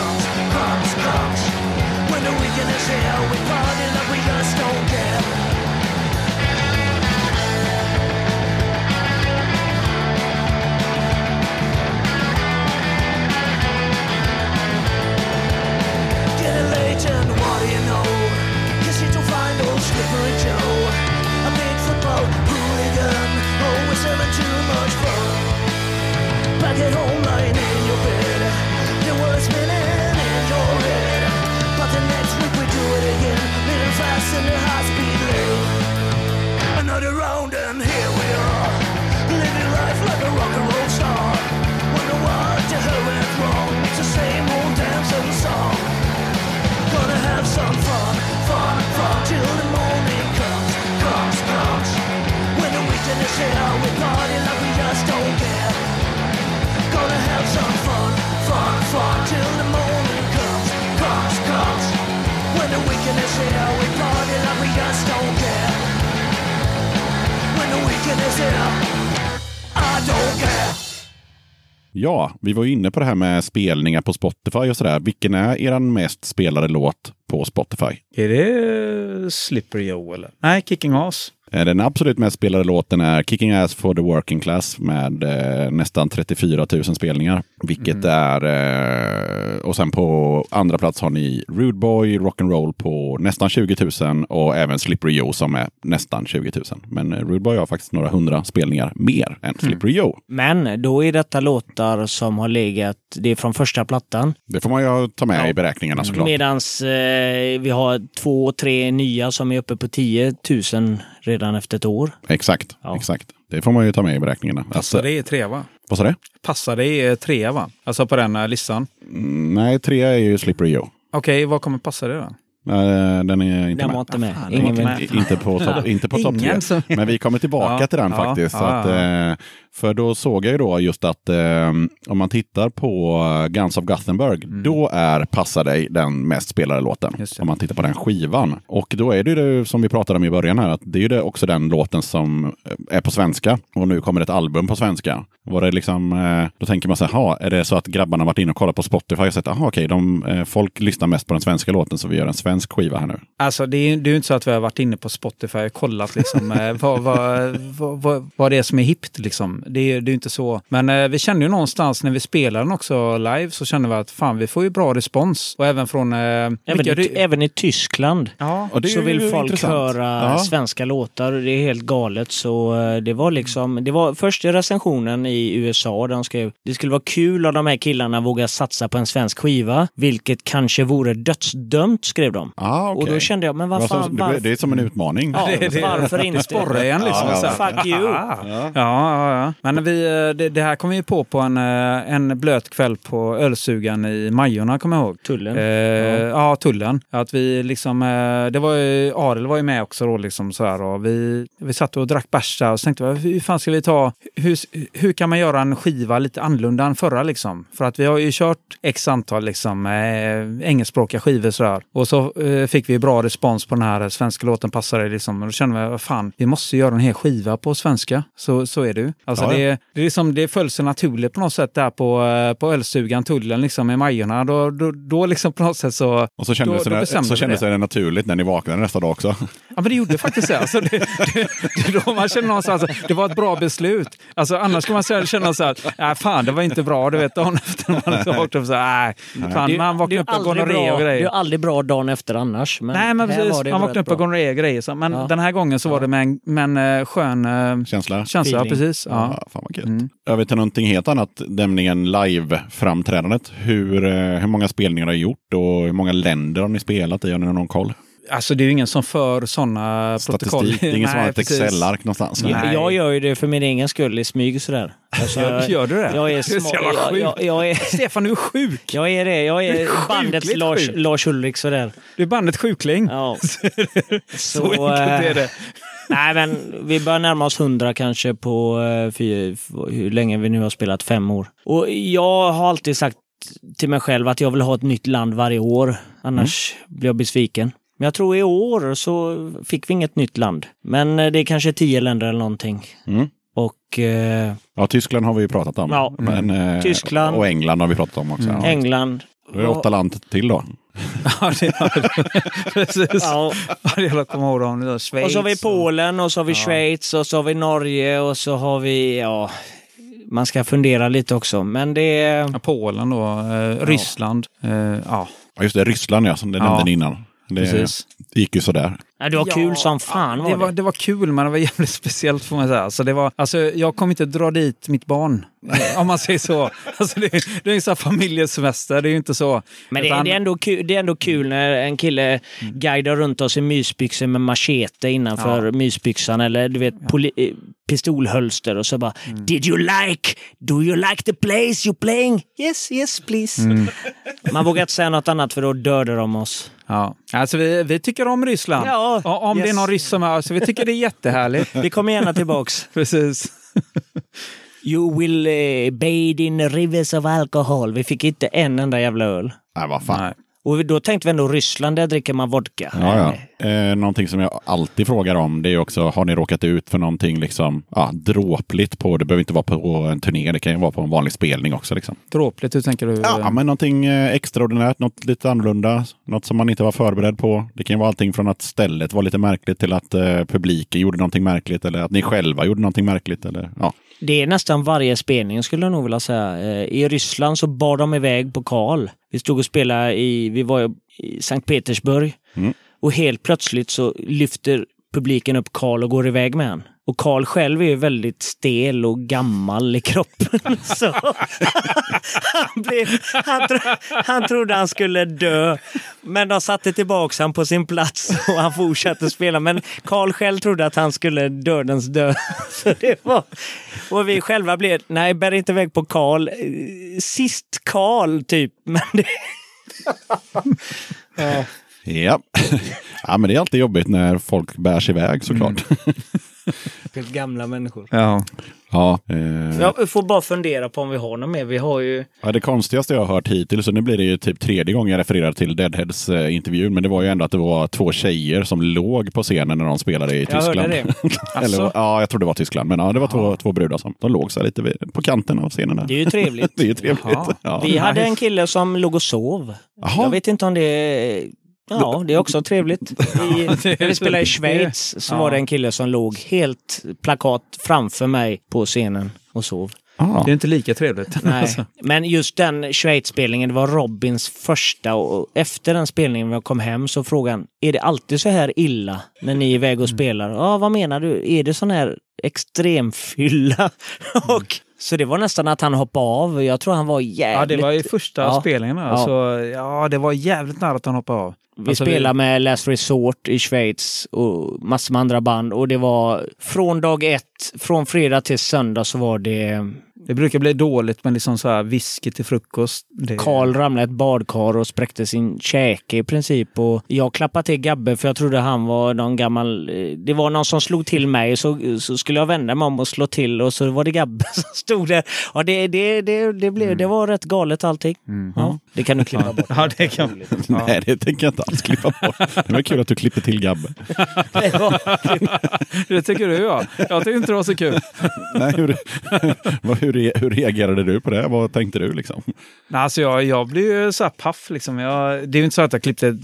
Ja, vi var ju inne på det här med spelningar på Spotify och sådär. Vilken är er mest spelade låt på Spotify? Är det Slippery Joe eller? Nej, Kicking Ass. Eh, Den absolut mest spelade låten är Kicking Ass for the Working Class med eh, nästan 34 000 spelningar. Vilket är... Eh, och sen på andra plats har ni Rude Boy Rock'n'Roll på nästan 20 000 och även Slippery Joe som är nästan 20 000. Men eh, Rude Boy har faktiskt några hundra spelningar mer än Slippery Joe. Men då är detta låtar som har legat, det är från första plattan. Det får man ju ta med Ja. i beräkningarna såklart. Medans eh, vi har två, tre nya som är uppe på 10 000 redan efter ett år. Exakt, Ja. exakt. Det får man ju ta med i beräkningarna. Passar Alltså, det i trea va? vad sa det? Passar det i trea va? Alltså på den här listan. Mm, nej, tre är ju Slippery Joe. Okej, vad kommer passa det då? Eh, Den är inte Den med. var inte med. fan, Ingen inte med. Inte på topp inte på topp tre. Ingen som- Men vi kommer tillbaka Ja, till den ja, faktiskt. så ja, att, eh, för då såg jag ju då just att eh, om man tittar på Guns of Gothenburg, då är Passa dig den mest spelade låten. Mm. Om man tittar på den skivan. Och då är det ju det som vi pratade om i början här, att det är ju det också den låten som eh, är på svenska. Och nu kommer ett album på svenska. Var det liksom, eh, då tänker man så här, "Ha, är det så att grabbarna varit inne och kollat på Spotify och sett, aha okej, de, eh, folk lyssnar mest på den svenska låten så vi gör en svensk skiva här nu. Alltså det är, det är ju inte så att vi har varit inne på Spotify och kollat liksom, eh, vad, vad, vad, vad, vad det är som är hippt. Liksom. Det, är- det är ju inte så. Men eh, vi kände ju någonstans när vi spelade den också live så kände vi att fan vi får ju bra respons. Och även från... Eh, Även, vilka- i, även i Tyskland ja, Och så ju vill folk intressant. höra Ja. svenska låtar. Det är helt galet. Så eh, det var liksom, det var först i recensionen i USA där de skrev det skulle vara kul om de här killarna vågar satsa på en svensk skiva, vilket kanske vore dödsdömt, skrev de. Ah, Och då kände jag, men vad fan, varför? det är som en utmaning. Ja, Det- det- varför inte? sporra igen liksom. Ja, så ja. Fuck you! Ja, ja, ja. Men vi, eh, det, det här kom vi ju på på en, eh, en blöt kväll på ölsugan i Majorna, kommer jag ihåg. Tullen. Eh, ja. tullen. Att vi liksom, eh, det var ju, Ariel var ju med också då liksom så här och vi, vi satt och drack bärs och så tänkte vi, hur fan ska vi ta, hur, hur kan man göra en skiva lite annorlunda än förra liksom? För att vi har ju kört x antal liksom eh, engelskspråkiga skivor så här. Och så eh, fick vi bra respons på den här svenska låten Passar dig. Liksom. Och då kände vi, vad fan, vi måste göra en hel skiva på svenska. Så, så är det ju. Alltså, Ja, ja. det, det, är liksom, det föll sig naturligt på något sätt där på, eh, på ölstugan, Tullen, liksom, i Majorna. Då, då, då liksom på något sätt så... Och så kändes, Då- då det, bestämde så kändes det. det naturligt när ni vaknade nästa dag också. Ja, men det gjorde faktiskt det. Alltså, det, det, det då man känner någonstans att det var ett bra beslut. Alltså, annars skulle man säga- känna så här, nej fan det var inte bra. Du vet, dagen efter man har vaknat upp så här, nej, fan, man vaknar upp och aldrig gonorré och bra, det grejer. är aldrig bra dagen efter annars. Men Nej, men precis. var det Man vaknade rätt upp och bra. gonorré och grejer. Så, men Ja. den här gången så var det med en, med en eh, skön eh, Känsla? känsla. Precis. Ja. Ja, fan vad kul. Mm. Över till någonting helt annat, nämligen live-framträdandet. Hur, eh, hur många spelningar har ni gjort och hur många länder har ni spelat i? Har ni någon koll? Alltså det är ju ingen som för sådana protokoll. Statistik? Det är ingen som har ett. Excel-ark någonstans? Nej. Jag, jag gör ju det för min egen skull i smyg sådär. Alltså, Gör, gör du det? Jag är, så små, jag, jag, jag, är, Stefan, du är sjuk! jag är det. Jag Du är är bandets Lars, sjuk. Lars Ulrik sådär. Du är bandet sjukling. Ja. Så, enkelt eh, är det. Nej, men vi börjar närma oss hundra kanske på eh, fy, hur länge vi nu har spelat, fem år. Och jag har alltid sagt till mig själv att jag vill ha ett nytt land varje år. Annars blir jag besviken. Men jag tror i år så fick vi inget nytt land. Men eh, det är kanske tio länder eller någonting. Mm. Och eh, Ja, Tyskland har vi ju pratat om. Ja. Men, eh, Tyskland. Och England har vi pratat om också. Ja. England. Då är det åtta land till då. Ja, det Precis. Ja, Ja, det gäller att komma ihåg dem. Det är Schweiz och så har vi Polen och så har vi Ja. Schweiz och så har vi Norge och så har vi, ja, man ska fundera lite också. Men det är... Ja, Polen då, eh, Ryssland. Eh, ja, Ja, just det, Ryssland ja, som det Ja. nämnde innan. Det, precis. det gick ju sådär. Ja, det var kul som fan det, var var, det. var kul, men det var jävligt speciellt får man säga. Alltså, det var, alltså, jag kommer inte dra dit mitt barn, om man säger så. Alltså, det, det är en sån här familjesemester, det är ju inte så. Men det, Utan- det, är ändå kul, det är ändå kul när en kille guidar runt oss i mysbyxor med machete innanför Ja. mysbyxan eller du vet poli, eh, pistolhölster och så bara Did you like? Do you like the place you playing? Yes, yes please. Man vågar inte säga något annat för då dödar de oss. Ja. Alltså, vi, vi tycker om Ryssland. Ja, Ja, om det är yes. någon ryss som är så vi tycker det är jättehärligt. Vi kommer gärna tillbaks. Precis. You will eh, bathe in rivers of alcohol. Vi fick inte en enda jävla öl. Nej, vad fan. Nej. Och då tänkte vi ändå Ryssland, där dricker man vodka. Ja, ja. Eh, någonting som jag alltid frågar om det är också, har ni råkat ut för någonting liksom, ja, dråpligt på, det behöver inte vara på en turné, det kan ju vara på en vanlig spelning också. Liksom. Dråpligt, hur tänker du? Ja, men någonting eh, extraordinärt, något lite annorlunda, något som man inte var förberedd på. Det kan ju vara allting från att stället var lite märkligt till att eh, publiken gjorde någonting märkligt eller att ni själva gjorde någonting märkligt. Eller, ja. Det är nästan varje spelning skulle jag nog vilja säga. Eh, I Ryssland så bar de iväg på Karl. Vi stod och spelade i, vi var i Sankt Petersburg. Mm. Och helt plötsligt så lyfter publiken upp Karl och går iväg med han. Och Karl själv är ju väldigt stel och gammal i kroppen. Så han, blev, han, tro, han trodde han skulle dö. Men de satte tillbaka han på sin plats och han fortsatte spela. Men Karl själv trodde att han skulle dödens dö. Så det var, och vi själva blev, nej bär inte iväg på Karl. Sist Karl typ. Men det, Ja. ja, men det är alltid jobbigt när folk bär sig iväg såklart. Helt gamla människor. Ja. Ja, eh, Jag får bara fundera på om vi har något mer. Vi har ju... Ja, det konstigaste jag har hört hittills, och nu blir det ju typ tredje gången jag refererar till Deadheads eh, intervjun, men det var ju ändå att det var två tjejer som låg på scenen när de spelade i Jag Tyskland. hörde det. Eller, ja, jag tror det var Tyskland, men ja, det var två, två brudar som de låg så lite vid, på kanten av scenen. Där. Det är ju trevligt. Det är ju trevligt. Ja. Vi hade en kille som låg och sov. Jaha. Jag vet inte om det är... Ja, det är också trevligt. I, när vi spelade i Schweiz så Ja. var det en kille som låg helt plakat framför mig på scenen och sov. Ah. Det är inte lika trevligt. Nej. Alltså. Men just den Schweiz-spelningen, det var Robins första och efter den spelningen när jag kom hem så frågade han, är det alltid så här illa när ni är iväg och spelar? Ja, vad menar du? Är det sån här extremfylla? och, så det var nästan att han hoppade av. Jag tror han var jävligt... Ja, det var i första Ja. spelningen. Ja. Alltså, ja, det var jävligt nära att han hoppade av. Vi Alltså, spelade med Last Resort i Schweiz och massor med andra band och det var från dag ett, från fredag till söndag så var det Det brukar bli dåligt med liksom så här whisky till frukost. Det... Karl ramlade i ett badkar och spräckte sin käke i princip. Och jag klappade till Gabbe för jag trodde han var någon gammal... eh, Det var någon som slog till mig så, så skulle jag vända mig om och slå till och så var det Gabbe som stod där. Ja, det, det, det, det, blev, det var rätt galet allting. Ja, det kan du klippa bort. Ja, det kan... Nej, det tänker jag inte alls klippa bort. Det var kul att du klipper till Gabbe. Det tycker du ja. Jag tyckte inte det var så kul. Nej, hur, hur, re- hur reagerade du på det? Vad tänkte du liksom? Nej, alltså jag, jag blev ju så här paff liksom. Jag, det är ju inte så att jag klippte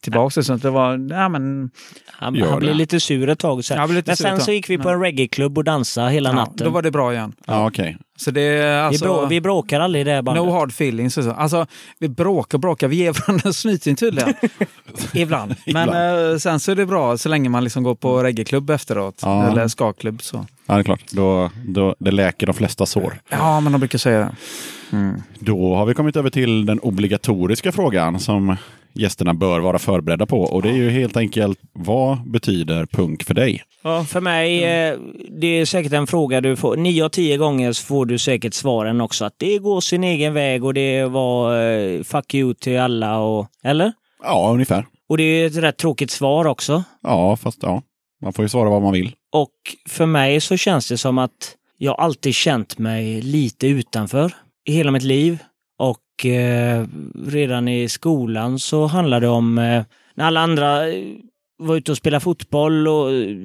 tillbaka det, det var, nej men, Han, han blev lite sur ett tag. Så Jag blev lite Men sen så gick vi på en reggaeklubb och dansade hela ja, natten. då var det bra igen. Ja, okej. Så det är vi, alltså... brå, vi bråkar aldrig i det här bandet. No hard feelings. och så. Alltså, vi bråkar och bråkar. Vi ger varandra snyting tydligen. Ibland. Men eh, sen så är det bra så länge man liksom går på reggaeklubb efteråt. Ja. Eller skaklubb. Så. Ja, det är klart. Då, då, det läker de flesta sår. Ja, men de brukar säga det. Då har vi kommit över till den obligatoriska frågan som gästerna bör vara förberedda på. Och det är ju helt enkelt, vad betyder punk för dig? Ja, för mig, eh, det är säkert en fråga du får. Nio av tio gånger så får du säkert svaren också. Att det går sin egen väg och det var eh, fuck you till alla. Och, eller? Ja, ungefär. Och det är ett rätt tråkigt svar också. Ja, fast ja, man får ju svara vad man vill. Och för mig så känns det som att jag alltid känt mig lite utanför i hela mitt liv. Och eh, redan i skolan så handlade det om eh, när alla andra eh, var ute och spelade fotboll och eh,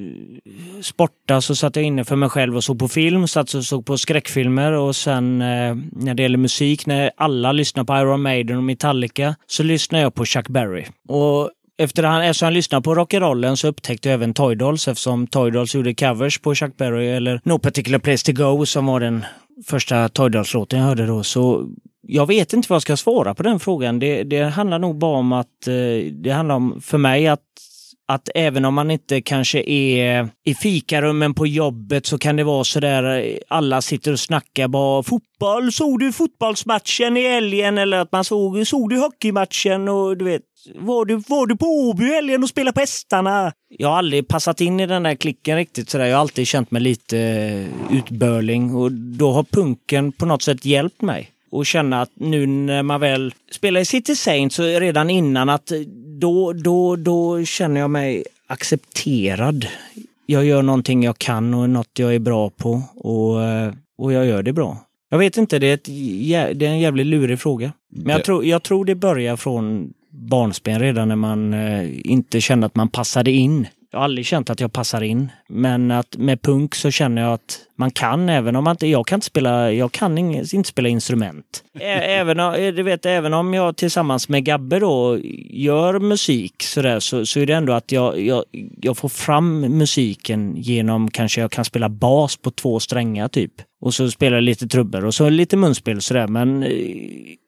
sporta så satt jag inne för mig själv och såg på film, satt och såg på skräckfilmer och sen eh, när det gäller musik, när alla lyssnar på Iron Maiden och Metallica så lyssnar jag på Chuck Berry. Och efter han, eftersom han lyssnade på rock'n'rollen så upptäckte jag även Toy Dolls eftersom Toy Dolls gjorde covers på Chuck Berry eller No Particular Place To Go som var den första Toy Dolls-låten jag hörde då. Så jag vet inte vad jag ska svara på den frågan. Det, det handlar nog bara om att eh, det handlar om för mig att att även om man inte kanske är i fikarummen på jobbet så kan det vara så där eh, alla sitter och snackar bara fotboll, såg du fotbollsmatchen i helgen? Eller att man såg, såg du hockeymatchen? Och du vet, var du, var du på Åby i helgen och spelade på hästarna? Jag har aldrig passat in i den där klicken riktigt sådär. Jag har alltid känt mig lite eh, utbörling och då har punken på något sätt hjälpt mig och känna att nu när man väl spelar i City Saints så redan innan att då, då, då känner jag mig accepterad. Jag gör någonting jag kan och något jag är bra på och, eh, och jag gör det bra. Jag vet inte, det är, ett, det är en jävligt lurig fråga. Men jag, tror, jag tror det börjar från barnsben redan när man eh, inte kände att man passade in. Jag har aldrig känt att jag passar in. Men att med punk så känner jag att man kan även om man inte... Jag kan inte spela, jag kan inte spela instrument. Även, eh, du vet, även om jag tillsammans med Gabbe då gör musik sådär så, så är det ändå att jag, jag, jag får fram musiken genom kanske jag kan spela bas på två strängar typ. Och så spelar jag lite trubbor och så lite munspel sådär. Men eh,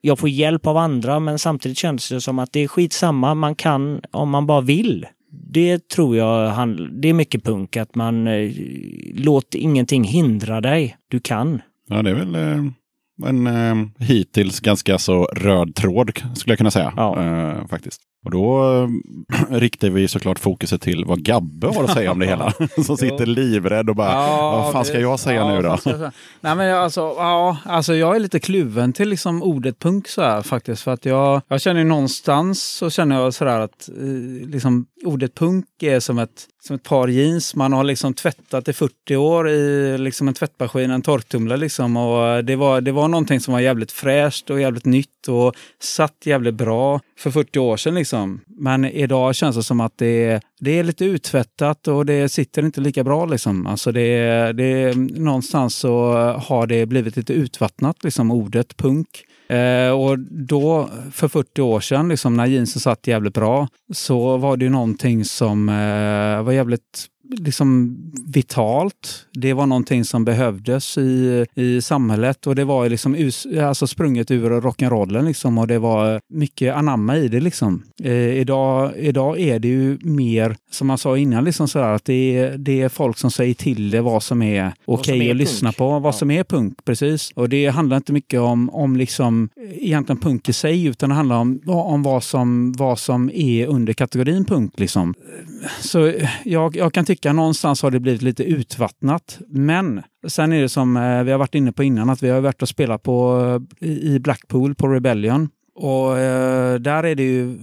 jag får hjälp av andra men samtidigt känns det som att det är skitsamma. Man kan om man bara vill. Det tror jag han, det är mycket punk, att man eh, ingenting hindra dig. Du kan. Ja, det är väl eh, en eh, hittills ganska så röd tråd skulle jag kunna säga. Ja. Eh, faktiskt. Och då eh, riktar vi såklart fokuset till vad Gabbe har att säga om det hela. Som sitter livrädd och bara, vad fan ska jag säga ja, nu då? jag? Nej, men jag, alltså, ja, alltså, jag är lite kluven till liksom ordet punk så här faktiskt. För att jag, jag känner ju någonstans så känner jag sådär att eh, liksom, ordet punk är som ett, som ett par jeans. Man har liksom tvättat i 40 år i liksom en tvättmaskin, en torktumlare liksom. Och det var, det var någonting som var jävligt fräscht och jävligt nytt och satt jävligt bra för 40 år sedan liksom. Men idag känns det som att det är, det är lite uttvättat och det sitter inte lika bra liksom. Alltså det, det, någonstans så har det blivit lite utvattnat, liksom ordet punk. Eh, och då, för 40 år sedan, liksom, när jeansen satt jävligt bra, så var det ju någonting som eh, var jävligt liksom vitalt. Det var någonting som behövdes i, i samhället och det var liksom us, alltså sprunget ur rock'n'rollen liksom och det var mycket anamma i det liksom. Eh, idag, idag är det ju mer, som man sa innan, liksom sådär, att det är, det är folk som säger till det vad som är okej är att lyssna på, vad Ja. som är punk, precis. Och det handlar inte mycket om, om liksom, egentligen punk i sig, utan det handlar om, om vad, som, vad som är under kategorin punk. Liksom. Så jag, jag kan tycka tycka någonstans har det blivit lite utvattnat. Men sen är det som eh, vi har varit inne på innan, att vi har varit och spelat på, eh, i Blackpool på Rebellion. Och eh, där är det ju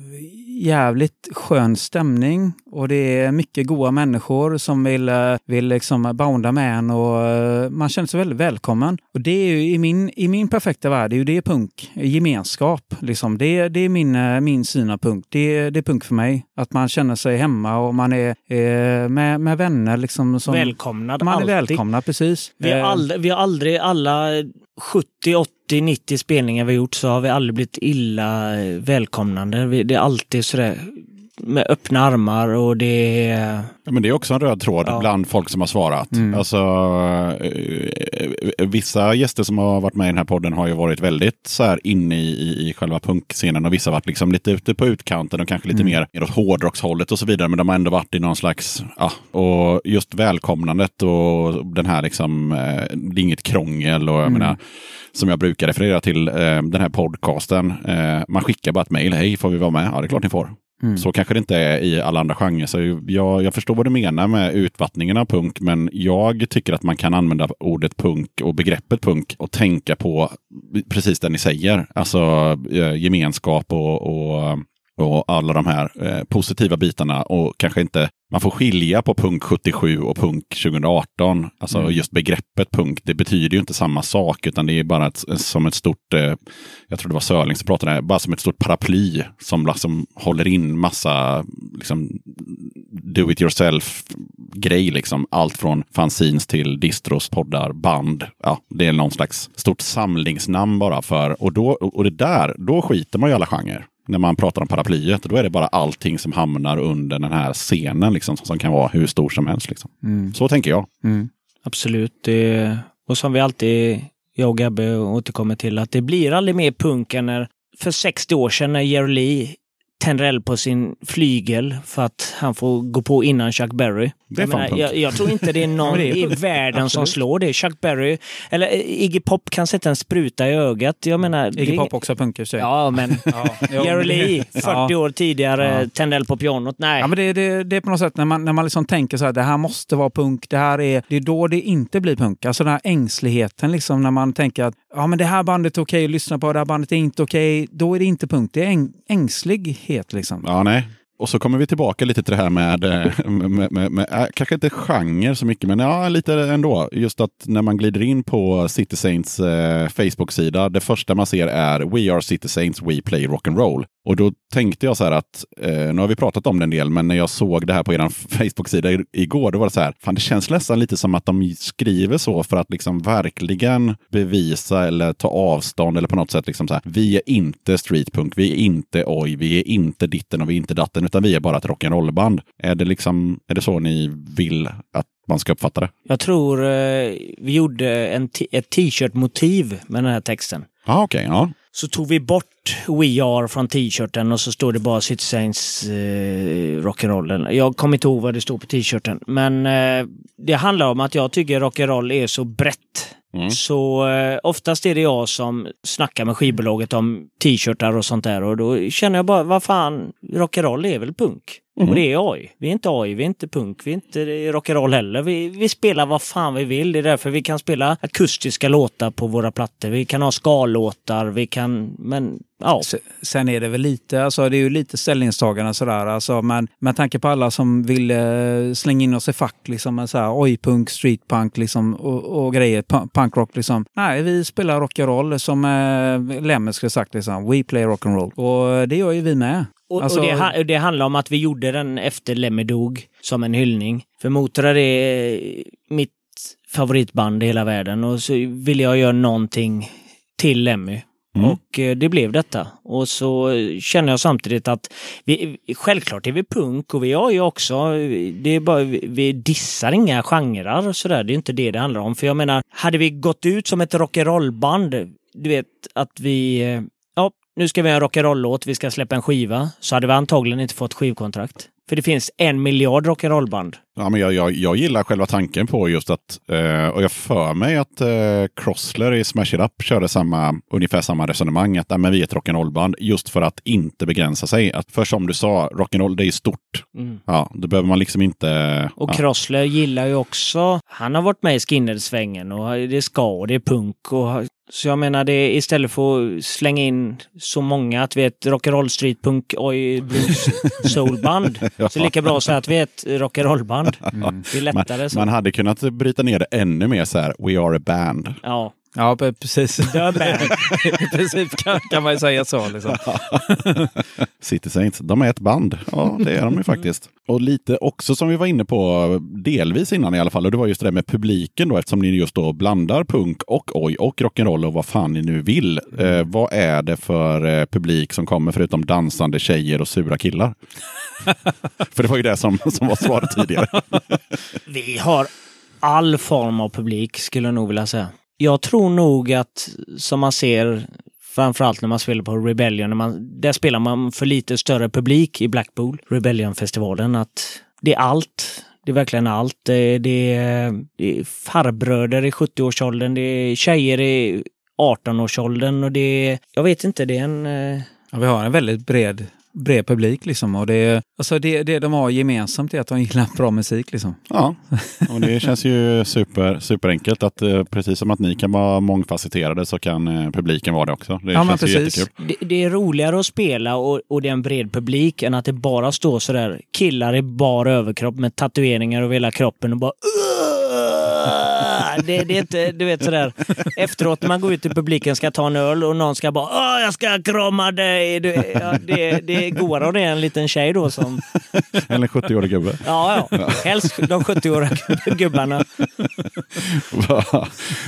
jävligt skön stämning och det är mycket goda människor som vill, eh, vill liksom bounda med en och eh, man känner sig väldigt välkommen. Och det är ju i min, i min perfekta värld, det är ju det punk, gemenskap. Liksom. Det, det är min, eh, min syn av punk. Det, det är punk för mig. Att man känner sig hemma och man är eh, med, med vänner. Liksom, som, Välkomnad man är alltid. välkomnad, precis. Vi har, aldrig, vi har aldrig, alla 70, 80, 90 spelningar vi har gjort så har vi aldrig blivit illa eh, välkomnande. Det är alltid sådär med öppna armar och det är... Ja, men det är också en röd tråd Ja. bland folk som har svarat. Mm. Alltså, eh, vissa gäster som har varit med i den här podden har ju varit väldigt så här inne i, i, själva punkscenen och vissa har varit liksom lite ute på utkanten och kanske lite Mm. mer mer åt hårdrockshållet och så vidare. Men de har ändå varit i någon slags, ja, och just välkomnandet och den här liksom, eh, det är inget krångel och jag Mm. menar, som jag brukar referera till, eh, den här podcasten. Eh, man skickar bara ett mejl, hej får vi vara med? Ja, det är klart ni får. Mm. Så kanske det inte är i alla andra genrer. Så jag, jag förstår vad du menar med utvattningen av punk, men jag tycker att man kan använda ordet punk och begreppet punk och tänka på precis det ni säger. Alltså eh, gemenskap och, och, och alla de här eh, positiva bitarna och kanske inte man får skilja på punk 77 och punk 2018. Alltså Mm. just begreppet punk, det betyder ju inte samma sak, utan det är bara ett, som ett stort, eh, jag tror det var Sörling som pratade, bara som ett stort paraply som liksom håller in massa liksom, do it yourself grej. Liksom. Allt från fanzines till distros, poddar, band. Ja, det är någon slags stort samlingsnamn bara för, och, då, och det där, då skiter man ju i alla genrer. När man pratar om paraplyet, då är det bara allting som hamnar under den här scenen liksom, som kan vara hur stor som helst. Liksom. Mm. Så tänker jag. Mm. Absolut. Det, och som vi alltid, jag och Gabbe återkommer till, att det blir aldrig mer punk än när, för 60 år sedan när Jerry Lee tänder eld på sin flygel för att han får gå på innan Chuck Berry. Det är jag, punk. jag, jag tror inte det är någon det är i världen som slår det. Chuck Berry, eller eh, Iggy Pop kan sätta en spruta i ögat. Jag menar... det Iggy är- Pop också punkar sig. Ja, men Ja, Jerry det- Lee, 40 Ja. år tidigare, Ja. tände eld på pianot. Nej. Ja, men det, det, det är på något sätt när man, när man liksom tänker så här, det här måste vara punk, det här är, det är då det inte blir punk. Alltså den här ängsligheten liksom när man tänker att ja, men det här bandet är okej att lyssna på, det här bandet är inte okej, då är det inte punkt. Det är äng, ängslighet liksom. Ja, nej. Och så kommer vi tillbaka lite till det här med, eh, med, med, med eh, kanske inte genre så mycket, men ja, lite ändå. Just att när man glider in på City Saints eh, Facebook-sida, det första man ser är We are City Saints, we play rock'n'roll. Och då tänkte jag så här att, eh, nu har vi pratat om det en del, men när jag såg det här på er Facebook-sida igår, då var det så här, fan det känns nästan lite som att de skriver så för att liksom verkligen bevisa eller ta avstånd eller på något sätt liksom så här, vi är inte streetpunk, vi är inte oj, vi är inte ditten och vi är inte datten, utan vi är bara ett rock'n'roll-band. Är det liksom, är det så ni vill att man ska uppfatta det? Jag tror eh, vi gjorde en ett t-shirt-motiv med den här texten. Ja, okej, ja. Så tog vi bort We Are från t-shirten och så står det bara City Saints eh, rock'n'roll. Jag kommer inte ihåg vad det står på t-shirten. Men eh, det handlar om att jag tycker rock'n'roll är så brett. Mm. Så eh, oftast är det jag som snackar med skivbolaget om t-shirtar och sånt där och då känner jag bara, vad fan, rock'n'roll är väl punk? Och det är AI. Vi är inte AI, vi är inte punk, vi är inte rock'n'roll heller. Vi, vi spelar vad fan vi vill. Det är därför vi kan spela akustiska låtar på våra plattor. Vi kan ha skallåtar, vi kan, men ja. Se- Sen är det väl lite, alltså det är ju lite ställningstagande sådär, alltså, men med tanke på alla som vill eh, slänga in oss i fack, liksom, med så här, oj-punk, streetpunk liksom, och, och grejer, pu- punkrock liksom. Nej, vi spelar rock'n'roll som eh, Lemmy skulle sagt, liksom. we play rock'n'roll. Och det gör ju vi med. Och, Alltså- och det, det handlar om att vi gjorde den efter Lemmy dog som en hyllning. För Motörhead är mitt favoritband i hela världen och så ville jag göra någonting till Lemmy. Mm. Och eh, det blev detta. Och så eh, känner jag samtidigt att vi, självklart är vi punk och vi har ju också, det är bara, vi- dissar inga genrer och sådär. Det är inte det det handlar om. För jag menar, hade vi gått ut som ett rock'n'roll-band, du vet att vi, eh, nu ska vi göra en rock'n'roll-låt, vi ska släppa en skiva, så hade vi antagligen inte fått skivkontrakt. För det finns en miljard rock'n'roll-band. Ja, men jag, jag, jag gillar själva tanken på just att, eh, och jag för mig att eh, Crossler i Smash It Up körde samma, ungefär samma resonemang, att äh, men vi är ett rock'n'roll-band, just för att inte begränsa sig. Att, för som du sa, rock'n'roll det är stort. Mm. Ja, då behöver man liksom inte... Och ja. Crossler gillar ju också, han har varit med i Skinhead-svängen och det är ska och det är punk. Och, så jag menar, det istället för att slänga in så många att vi är ett rock'n'roll, street punk, oj, blues, soulband. Så det är lika bra att säga att vi är ett rock'n'roll-band. Det är man, lättare så. man hade kunnat bryta ner det ännu mer så här, we are a band. Ja. Ja, precis. I princip kan, kan man ju säga så. Liksom. City Saints, de är ett band. Ja, det är de ju faktiskt. Och lite också som vi var inne på, delvis innan i alla fall, och det var just det där med publiken då, eftersom ni just då blandar punk och oj och rock'n'roll och vad fan ni nu vill. Eh, vad är det för eh, publik som kommer förutom dansande tjejer och sura killar? för det var ju det som, som var svaret tidigare. Vi har all form av publik, skulle jag nog vilja säga. Jag tror nog att, som man ser, framförallt när man spelar på Rebellion, när man, där spelar man för lite större publik i Blackpool, Rebellion-festivalen, att det är allt. Det är verkligen allt. Det är, det är, farbröder i 70-årsåldern, det är tjejer i 18-årsåldern och det är, jag vet inte, det är en... Eh, ja, vi har en väldigt bred, bred publik. Liksom, och det, alltså det, det de har gemensamt är att de gillar bra musik. Liksom. Ja, och det känns ju super, superenkelt att eh, precis som att ni kan vara mångfacetterade så kan eh, publiken vara det också. Det Ja, men känns ju precis. jättekul. Det, det är roligare att spela och, och det är en bred publik än att det bara står sådär killar i bar överkropp med tatueringar över hela kroppen och bara! Det, det är inte, du vet sådär. Efteråt när man går ut i publiken ska ta en öl och någon ska bara jag ska krama dig. Du, ja, det, det är godare om det är en liten tjej då som... Eller en 70-årig gubbe. Ja, ja. Helst de 70-åriga gubbarna.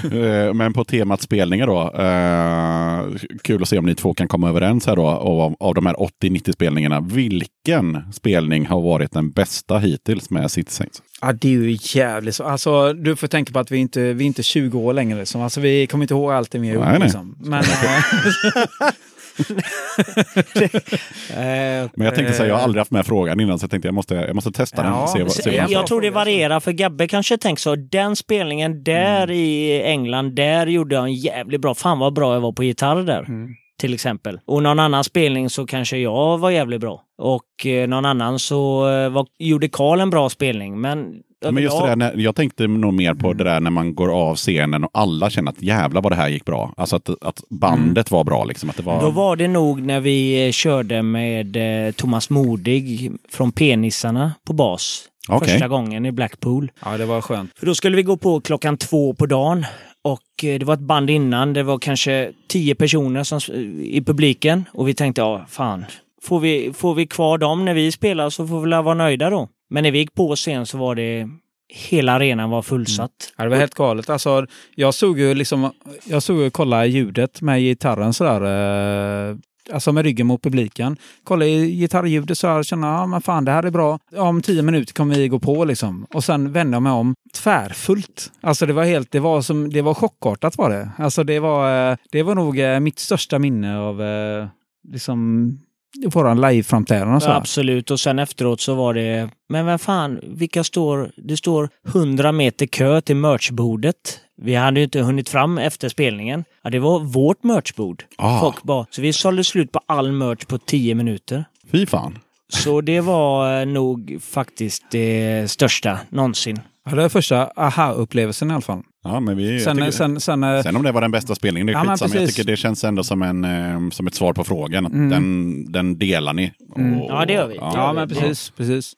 Eh, Men på temat spelningar då. Eh, kul att se om ni två kan komma överens här då. Av, av de här 80-90 spelningarna, vilken spelning har varit den bästa hittills med City Saints? Ja, det är ju jävligt så. Alltså, du får tänka på att vi inte vi är inte 20 år längre. Liksom. Alltså, vi kommer inte ihåg allt det vi har gjort. Liksom. Men, eh, Eh, Men jag tänkte säga, jag har aldrig haft med frågan innan så jag tänkte jag måste, jag måste testa den. Ja, se vad, se se- vad Jag tror det varierar för Gabbe kanske tänker så. Den spelningen där i England, där gjorde jag en jävligt bra. Fan vad bra jag var på gitarr där. Till exempel. Och någon annan spelning så kanske jag var jävligt bra. Och eh, någon annan så eh, var, gjorde Karl en bra spelning. Men, Men just det där, när, jag tänkte nog mer på det där när man går av scenen och alla känner att jävlar vad det här gick bra. Alltså att, att bandet var bra liksom. Att det var... Då var det nog när vi eh, körde med eh, Thomas Modig från Penissarna på bas. Okej. Första gången i Blackpool. ja, det var skönt. För då skulle vi gå på klockan två på dagen. Och eh, det var ett band innan. Det var kanske tio personer som, i publiken. Och vi tänkte, ja fan. Får vi, får vi kvar dem när vi spelar så får vi väl vara nöjda då. Men när vi gick på scen så var det... Hela arenan var fullsatt. Mm. Ja, det var helt galet. Alltså, jag såg ju liksom, jag såg ju kolla ljudet med gitarren sådär. Eh, alltså med ryggen mot publiken. Kolla i gitarrljudet så här och känna, ja men fan det här är bra. Om tio minuter kommer vi gå på liksom. Och sen vände jag mig om tvärfullt. Alltså det var helt, det var som, det var chockartat var det. Alltså det var, eh, det var nog eh, mitt största minne av eh, liksom våran liveframträdande. Ja, absolut. Och sen efteråt så var det... Men vem fan, vilka står... Det står 100 meter kö till merchbordet. Vi hade ju inte hunnit fram efter spelningen. Ja, det var vårt merchbord. Ah. Folk bara... Så vi sålde slut på all merch på 10 minuter. Fy fan. Så det var eh, nog faktiskt det största någonsin. Ja, det var första aha-upplevelsen i alla fall. Ja, men vi, Sen, tycker- sen, sen, eh, Sen om det var den bästa spelningen, det är Ja, men skitsamma. Jag tycker det känns ändå som, en, eh, som ett svar på frågan. Att Mm. den, den delar ni. Och, Ja, det gör vi. Ja. ja, men precis, precis.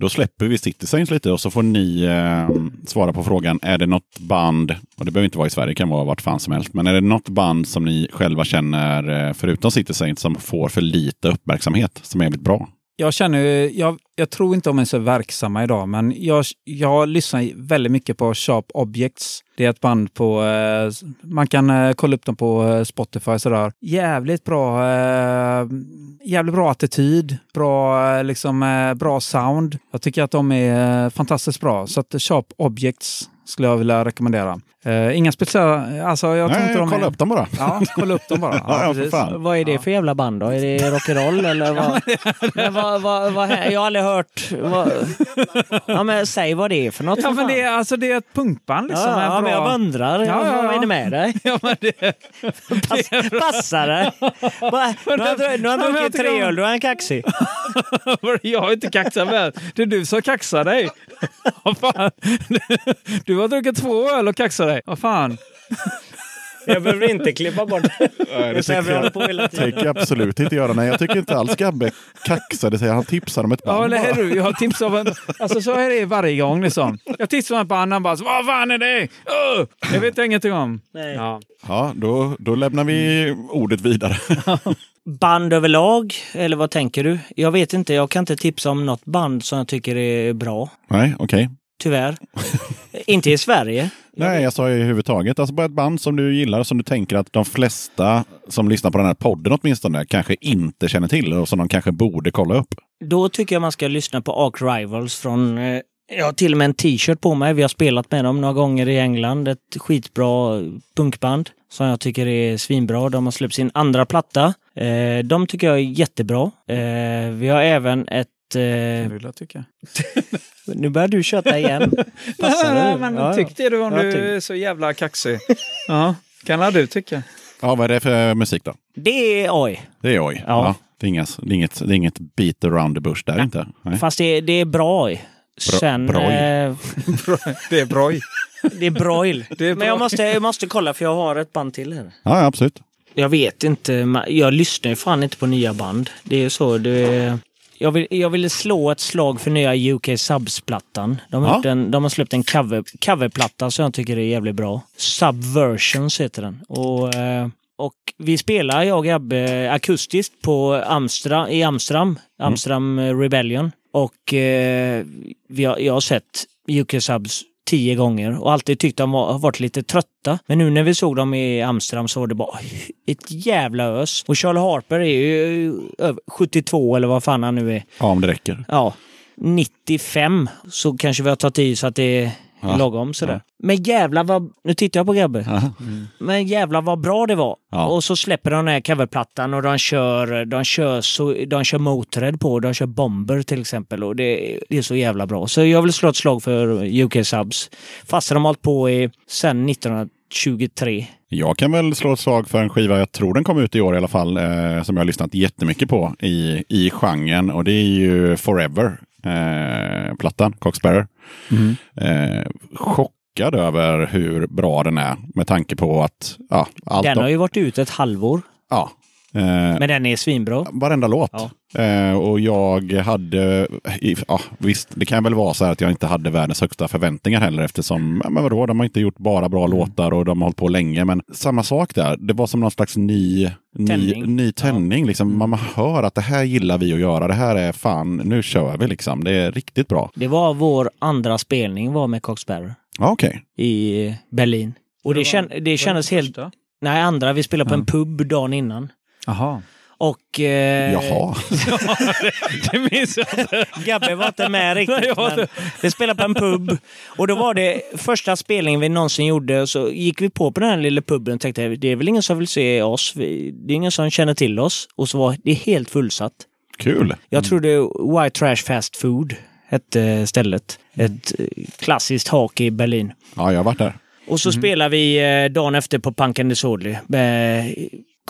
Då släpper vi Citizens lite och så får ni eh, svara på frågan. Är det något band, och det behöver inte vara i Sverige, det kan vara vart fan som helst, men är det något band som ni själva känner, eh, förutom Citizens, som får för lite uppmärksamhet, som är jävligt bra? Jag känner, jag, jag tror inte de är så verksamma idag, men jag, jag lyssnar väldigt mycket på Sharp Objects. Det är ett band på, eh, man kan eh, kolla upp dem på eh, Spotify sådär. Jävligt bra, eh, jävligt bra attityd, bra, eh, liksom, eh, bra sound. Jag tycker att de är eh, fantastiskt bra. Så att Sharp Objects skulle jag vilja rekommendera. Eh, inga speciella, alltså jag Nej, inte de kolla är... upp dem bara. Ja, kolla upp dem bara. Ja, ja. Vad är det för jävla band då? Är det rock'n'roll eller vad? men vad, vad, vad, jag har aldrig hört. Vad, ja, men säg vad det är för något. Ja, för men det är, alltså, det är ett punkband liksom. ja, ja, men bra- jag bara undrar. Ja, ja, ja. Vad är det med dig? Ja, men det, Pass, passar det? Nu har han men jag druckit tre öl, då är han kaxig. jag har inte kaxat med. Det är du som kaxar dig. Du har druckit två öl och kaxar dig. Vad fan? Jag behöver inte klippa bort det. Nej, det tänker jag, på hela tiden. tänker jag absolut inte göra. Nej, jag tycker inte alls Gabbe kaxade sig. Han tipsade om ett Ja, band eller bara. hur? Jag har tips av en... Alltså så är det varje gång liksom. Jag tipsar om ett band, han bara så, Vad fan är det? Öh! Jag vet ingenting om. Nej. Ja. Ja, då, då lämnar vi ordet vidare. Band överlag, eller vad tänker du? Jag vet inte, jag kan inte tipsa om något band som jag tycker är bra. Nej, okej. Tyvärr. inte i Sverige. Nej, jag sa i huvudtaget. Alltså bara ett band som du gillar som du tänker att de flesta som lyssnar på den här podden åtminstone kanske inte känner till och som de kanske borde kolla upp. Då tycker jag man ska lyssna på Ark Rivals från eh, jag har till och med en t-shirt på mig. Vi har spelat med dem några gånger i England. Ett skitbra punkband som jag tycker är svinbra. De har släppt sin andra platta. Eh, de tycker jag är jättebra. Eh, vi har även ett... Eh, Det tycker jag. nu börjar du köta igen. Passar det? men Ja, ja. tyck det du om du är så jävla kaxig. Ja, kan du tycka. Ja, vad är det för musik då? Det är oj. Det är oj. Ja. det, är inget, det, är inget, det är inget beat around the bush där inte. Nej. Fast det, är- det är bra oj. Sen... broj. Eh, Det är broj. det är broil. Det är Men jag bra. måste, jag måste kolla för jag har ett band till här. Ja, absolut. Jag vet inte. Jag lyssnar ju fan inte på nya band. Det är ju så. Det är, jag, vill, jag ville slå ett slag för nya UK Subs-plattan. De, har Ja. en, de har släppt en cover, coverplatta som jag tycker är jävligt bra. Subversions heter den. Och, eh, och vi spelar, jag och Gabbe, akustiskt på Amstra, i Amsterdam. Amsterdam eh, Rebellion. Och eh, vi har, jag har sett UK Subs tio gånger och alltid tyckt de var, har varit lite trötta. Men nu när vi såg dem i Amsterdam så var det bara ett jävla ös. Och Charlie Harper är ju över 72 eller vad fan han nu är. Ja, om det räcker. Ja, 95 så kanske vi har tagit i så att det är Ja. lagom sådär. Men jävlar vad... Nu tittar jag på Gabbe. Ja. Men jävlar vad bra det var. Ja. Och så släpper de den här coverplattan och de kör, de kör, så, de kör Motörhead på. De kör Bomber till exempel. Och det, det är så jävla bra. Så jag vill slå ett slag för UK Subs. Fast de har hållit på i, sen 1923. Jag kan väl slå ett slag för en skiva, jag tror den kom ut i år i alla fall, eh, som jag har lyssnat jättemycket på i, i genren. Och det är ju Forever, eh, plattan, Coxbearer. Eh, chockad över hur bra den är med tanke på att ja, allt Den de- har ju varit ute ett halvår. ja, Men den är svinbra. Varenda låt. Ja. Eh, och jag hade, ja, visst, det kan väl vara så här att jag inte hade världens högsta förväntningar heller eftersom, ja, men vadå, de har inte gjort bara bra Mm. låtar och de har hållit på länge. Men samma sak där, det var som någon slags ny ny Tändning. Ny tändning liksom. Man hör att det här gillar vi att göra, det här är fan, nu kör vi liksom. Det är riktigt bra. Det var vår andra spelning var med Cox Ja, Okej, i Berlin. Och det, kän, det kändes helt... Första? Nej, andra. Vi spelade på en pub dagen innan. Jaha. Och... Eh, jaha. Det minns jag inte. Gabbe var inte med Nej, riktigt. men vi spelade på en pub. Och då var det första spelningen vi någonsin gjorde. Så gick vi på på den här lilla puben och tänkte det är väl ingen som vill se oss. Det är ingen som känner till oss. Och så var det helt fullsatt. Kul. Jag trodde White Trash Fast Food hette stället. Ett eh, klassiskt hak i Berlin. Ja, jag har varit där. Och så spelar vi eh, dagen efter på Punk and Disorderly med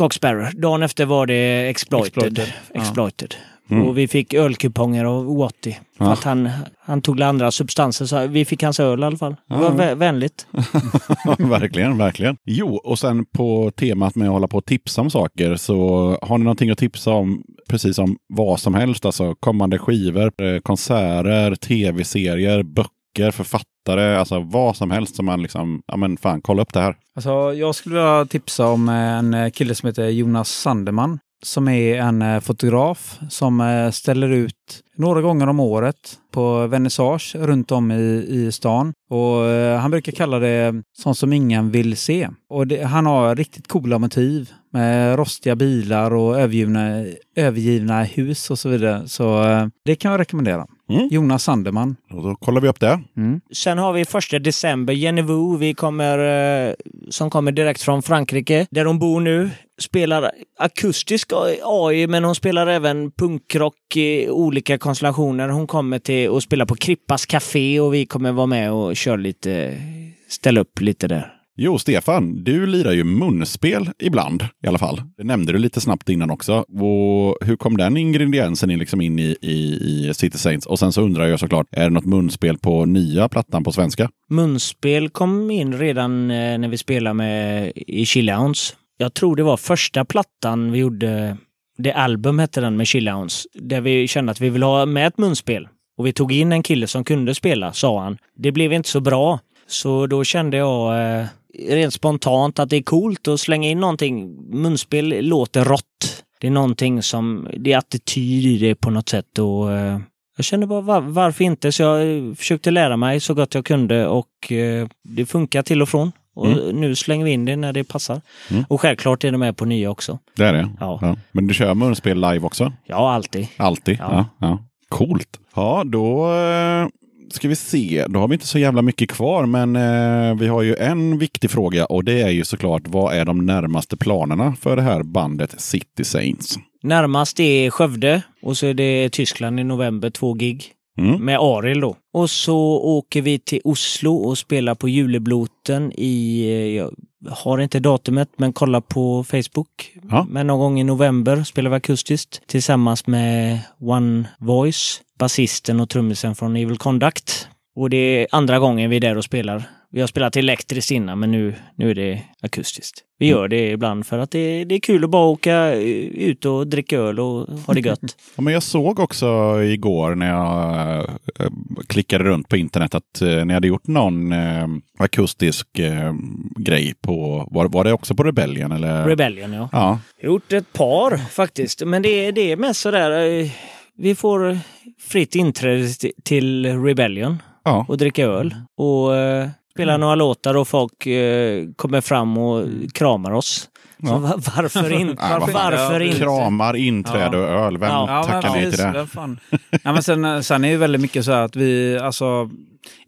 Sparrow. Dagen efter var det Exploited. Exploited, Exploited. Mm. Och vi fick ölkuponger av Watty. För Ja. att han, han tog andra substanser. Så vi fick hans öl i alla fall. Det var vä- vänligt. verkligen, verkligen. Jo, och sen på temat med att hålla på och tipsa om saker så har ni någonting att tipsa om precis som vad som helst. Alltså kommande skivor, eh, konserter, tv-serier, böcker, författare. Alltså vad som helst som man liksom, ja men fan, kolla upp det här. Alltså, jag skulle vilja tipsa om eh, en eh, kille som heter Jonas Sandeman. Som är en eh, fotograf som ställer ut några gånger om året på vernissage runt om i, i stan. Och eh, han brukar kalla det sånt som ingen vill se. Och det, han har riktigt coola motiv med rostiga bilar och övergivna, övergivna hus och så vidare. Så eh, det kan jag rekommendera. Mm. Jonas Sandeman. Och då kollar vi upp det. Mm. Sen har vi första december, Jenny Wu, vi kommer, eh, som kommer direkt från Frankrike, där hon bor nu. Spelar akustisk AI, men hon spelar även punkrock i olika konstellationer. Hon kommer till att spela på Krippas Café och vi kommer vara med och köra lite, ställa upp lite där. Jo, Stefan, du lirar ju munspel ibland i alla fall. Det nämnde du lite snabbt innan också. Och hur kom den ingrediensen in, liksom in i, i, i City Saints? Och sen så undrar jag såklart, är det något munspel på nya plattan på svenska? Munspel kom in redan eh, när vi spelade med i Chillhounds. Jag tror det var första plattan vi gjorde. Det album hette den med Chillhounds. Där vi kände att vi ville ha med ett munspel. Och vi tog in en kille som kunde spela, sa han. Det blev inte så bra. Så då kände jag eh, rent spontant att det är coolt att slänga in någonting. Munspel låter rått. Det är någonting som, det är attityd i det på något sätt och eh, jag kände bara var, varför inte? Så jag eh, försökte lära mig så gott jag kunde och eh, det funkar till och från. Och nu slänger vi in det när det passar. Mm. Och självklart är det med på nya också. Det är det? Ja. Men du kör munspel live också? Ja, alltid. Alltid? Ja. Ja. ja. Coolt. Ja, då eh, ska vi se. Då har vi inte så jävla mycket kvar, men eh, vi har ju en viktig fråga och det är ju såklart vad är de närmaste planerna för det här bandet City Saints? Närmast är Skövde och så är det Tyskland i november, två gig. Mm. Med Ariel då. Och så åker vi till Oslo och spelar på Julebloten i, eh, jag har inte datumet, men kolla på Facebook. Ja. Men någon gång i november spelar vi akustiskt tillsammans med One Voice, basisten och trummisen från Evil Conduct. Och det är andra gången vi är där och spelar. Vi har spelat elektriskt innan, men nu, nu är det akustiskt. Vi gör det ibland för att det, det är kul att bara åka eh, ut och dricka öl och ha det gött. Ja, men jag såg också igår när jag eh, klickade runt på internet att eh, ni hade gjort någon akustisk grej på, var, var det också på Rebellion? Eller? Rebellion, ja. ja. Gjort ett par faktiskt, men det, är- det är mest sådär. Vi får fritt inträde till- till Rebellion ja. och dricka öl och eh, spela några låtar och folk eh, kommer fram och kramar oss. Så va- varför inte? Ja, fan. varför inte? Kramar, inträde och öl. Vem Ja. tackar nej till det? ja, men sen, sen är det ju väldigt mycket så att vi, alltså,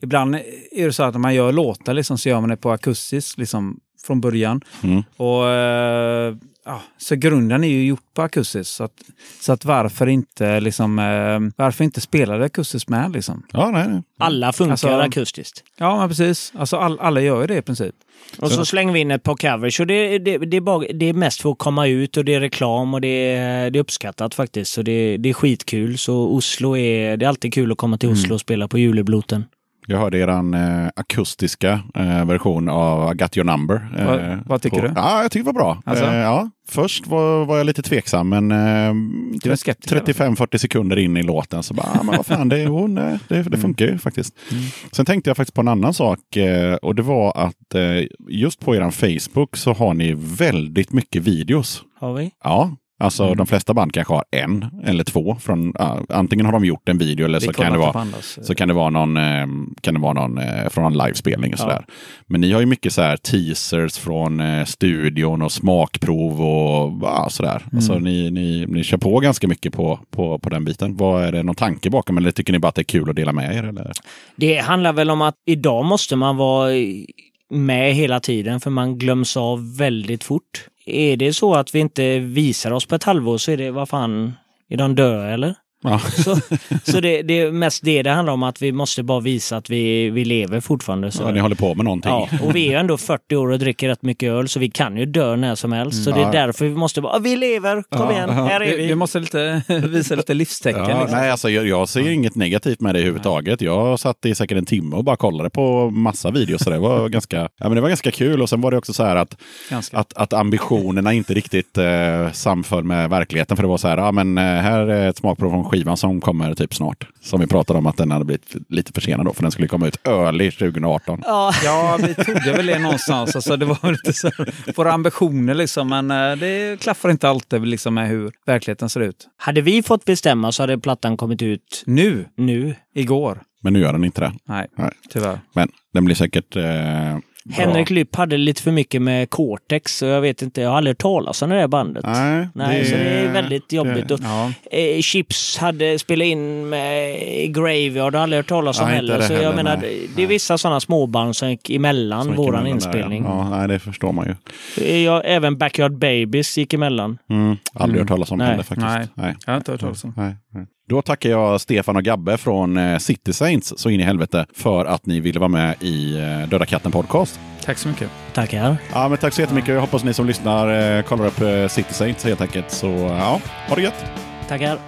ibland är det så att när man gör låtar liksom, så gör man det på akustiskt liksom, från början. Mm. Och, eh, ja, så grunden är ju gjort på akustiskt. Så att, så att varför inte liksom, eh, varför inte spela det akustiskt med liksom? Ja, nej, nej. Alla funkar Alltså- akustiskt. Ja, men precis. Alltså, all, alla gör ju det i princip. Och så slänger vi in ett par covers. Och det, det, det, är bara, det är mest för att komma ut och det är reklam och det är, det är uppskattat faktiskt. Så det, det är skitkul. Så Oslo är... Det är alltid kul att komma till Oslo och spela på Julebloten. Jag hörde eran eh, akustiska eh, version av I Got Your Number. eh, Vad- vad tycker på- du? Ja, jag tyckte det var bra. Alltså? Eh, ja, först var, var jag lite tveksam, men eh, Du är skeptisk, eller? 35-40 sekunder in i låten så bara, ah, men vad fan, det, hon, eh, det, Mm. det funkar ju faktiskt. Sen tänkte jag faktiskt på en annan sak eh, och det var att eh, just på eran Facebook så har ni väldigt mycket videos. Har vi? Ja, alltså Mm. de flesta band kanske har en eller två. Från, ja, antingen har de gjort en video eller så kan det vara så kan det vara någon, eh, kan det vara någon eh, från en livespelning och sådär. Men ni har ju mycket så här teasers från eh, studion och smakprov och ja, sådär. Alltså ni, ni, ni kör på ganska mycket på, på, på den biten. Vad är det någon tanke bakom eller tycker ni bara att det är kul att dela med er? Eller? Det handlar väl om att idag måste man vara med hela tiden för man glöms av väldigt fort. Är det så att vi inte visar oss på ett halvår så är det vad fan, är de döda eller? Ja. Så, så det, det är mest det det handlar om, att vi måste bara visa att vi, vi lever fortfarande. Så. Ja, ni håller på med någonting. Ja, och vi är ju ändå 40 år och dricker rätt mycket öl, så vi kan ju dö när som helst. Så det är därför vi måste bara, "Ah, vi lever, kom Ja, igen, här är Vi, vi. måste lite, visa lite livstecken. Ja, liksom. nej, alltså, jag, jag ser inget negativt med det överhuvudtaget. Jag satt i säkert en timme och bara kollade på massa videos. Så det, var ganska, ja, men det var ganska kul. Och sen var det också så här att, Ganska. att, att ambitionerna inte riktigt eh, samföll med verkligheten. För det var så här, ja, men eh, här är ett smakprov från skivan som kommer typ snart. Som vi pratade om att den hade blivit lite försenad då, för den skulle komma ut early 2018. Ja, Ja, vi trodde väl det någonstans. Alltså, det var lite så här, våra ambitioner liksom, men eh, det klaffar inte alltid liksom, med hur verkligheten ser ut. hade vi fått bestämma så hade plattan kommit ut Nu, nu. igår. Men nu gör den inte det. Nej, Nej. tyvärr. Men den blir säkert eh. Henrik Lypp hade lite för mycket med Cortex, så jag vet inte, jag har aldrig hört talas om det där bandet. Nej, Nej, så det är väldigt jobbigt. det- Och, Ja. eh, Chips hade spelat in med Graveyard, jag har aldrig hört talas om Nej, heller. det Så jag heller, menar, nej. det- det är vissa sådana småband som gick emellan Som gick våran emellan där, inspelning. Ja. ja, nej, det förstår man ju. Jag, även Backyard Babies gick emellan. Mm. Aldrig Mm. hört talas om Nej. heller faktiskt. Nej. Nej. Jag har inte hört talas om. Nej. Då tackar jag Stefan och Gabbe från eh, City Saints så in i helvete för att ni ville vara med i eh, Döda katten podcast. Tack så mycket. Tackar. Ja, men tack så jättemycket. Jag hoppas ni som lyssnar eh, kollar upp City Saints helt enkelt. Så ja, ha det gött! Tackar.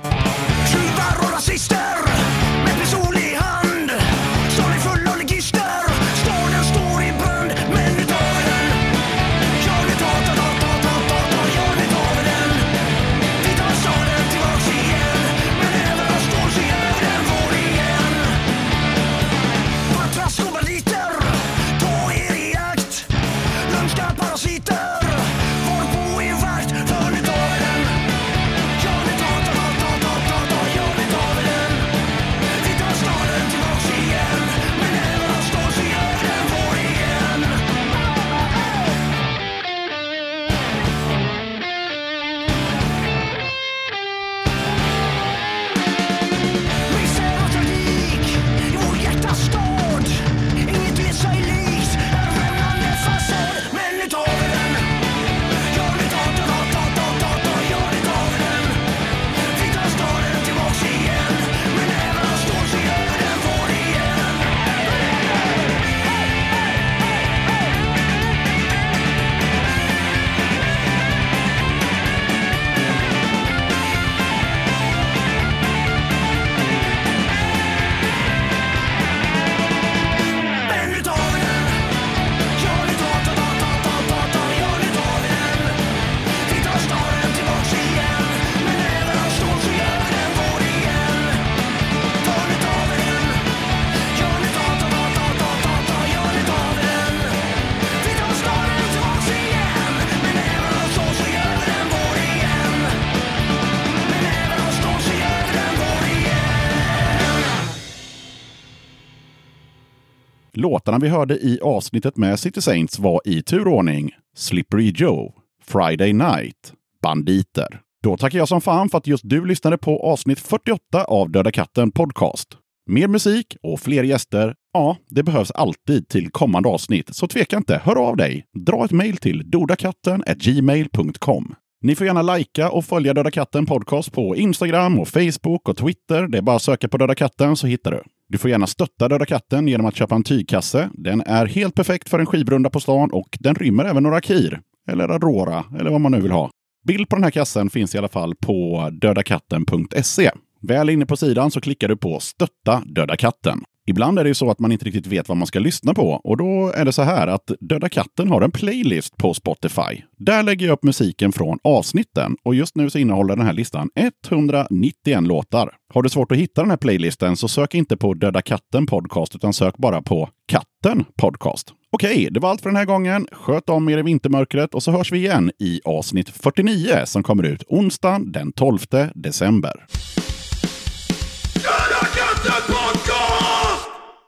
Låtarna vi hörde i avsnittet med City Saints var i turordning Slippery Joe, Friday Night, Banditer. Då tackar jag som fan för att just du lyssnade på avsnitt 48 av Döda katten Podcast. Mer musik och fler gäster, ja, det behövs alltid till kommande avsnitt, så tveka inte, hör av dig. Dra ett mejl till dodakatten gmail.com. Ni får gärna lajka och följa Döda katten Podcast på Instagram och Facebook och Twitter. Det är bara att söka på Döda katten så hittar du. Du får gärna stötta Döda katten genom att köpa en tygkasse. Den är helt perfekt för en skivrunda på stan och den rymmer även några kir, eller Aurora, eller vad man nu vill ha. Bild på den här kassen finns i alla fall på dödakatten.se. Väl inne på sidan så klickar du på Stötta Döda katten. Ibland är det ju så att man inte riktigt vet vad man ska lyssna på och då är det så här att Döda katten har en playlist på Spotify. Där lägger jag upp musiken från avsnitten och just nu så innehåller den här listan 191 låtar. Har du svårt att hitta den här playlisten så sök inte på Döda katten podcast utan sök bara på Katten podcast. Okej, det var allt för den här gången. Sköt om er i vintermörkret och så hörs vi igen i avsnitt 49 som kommer ut onsdagen den 12 december.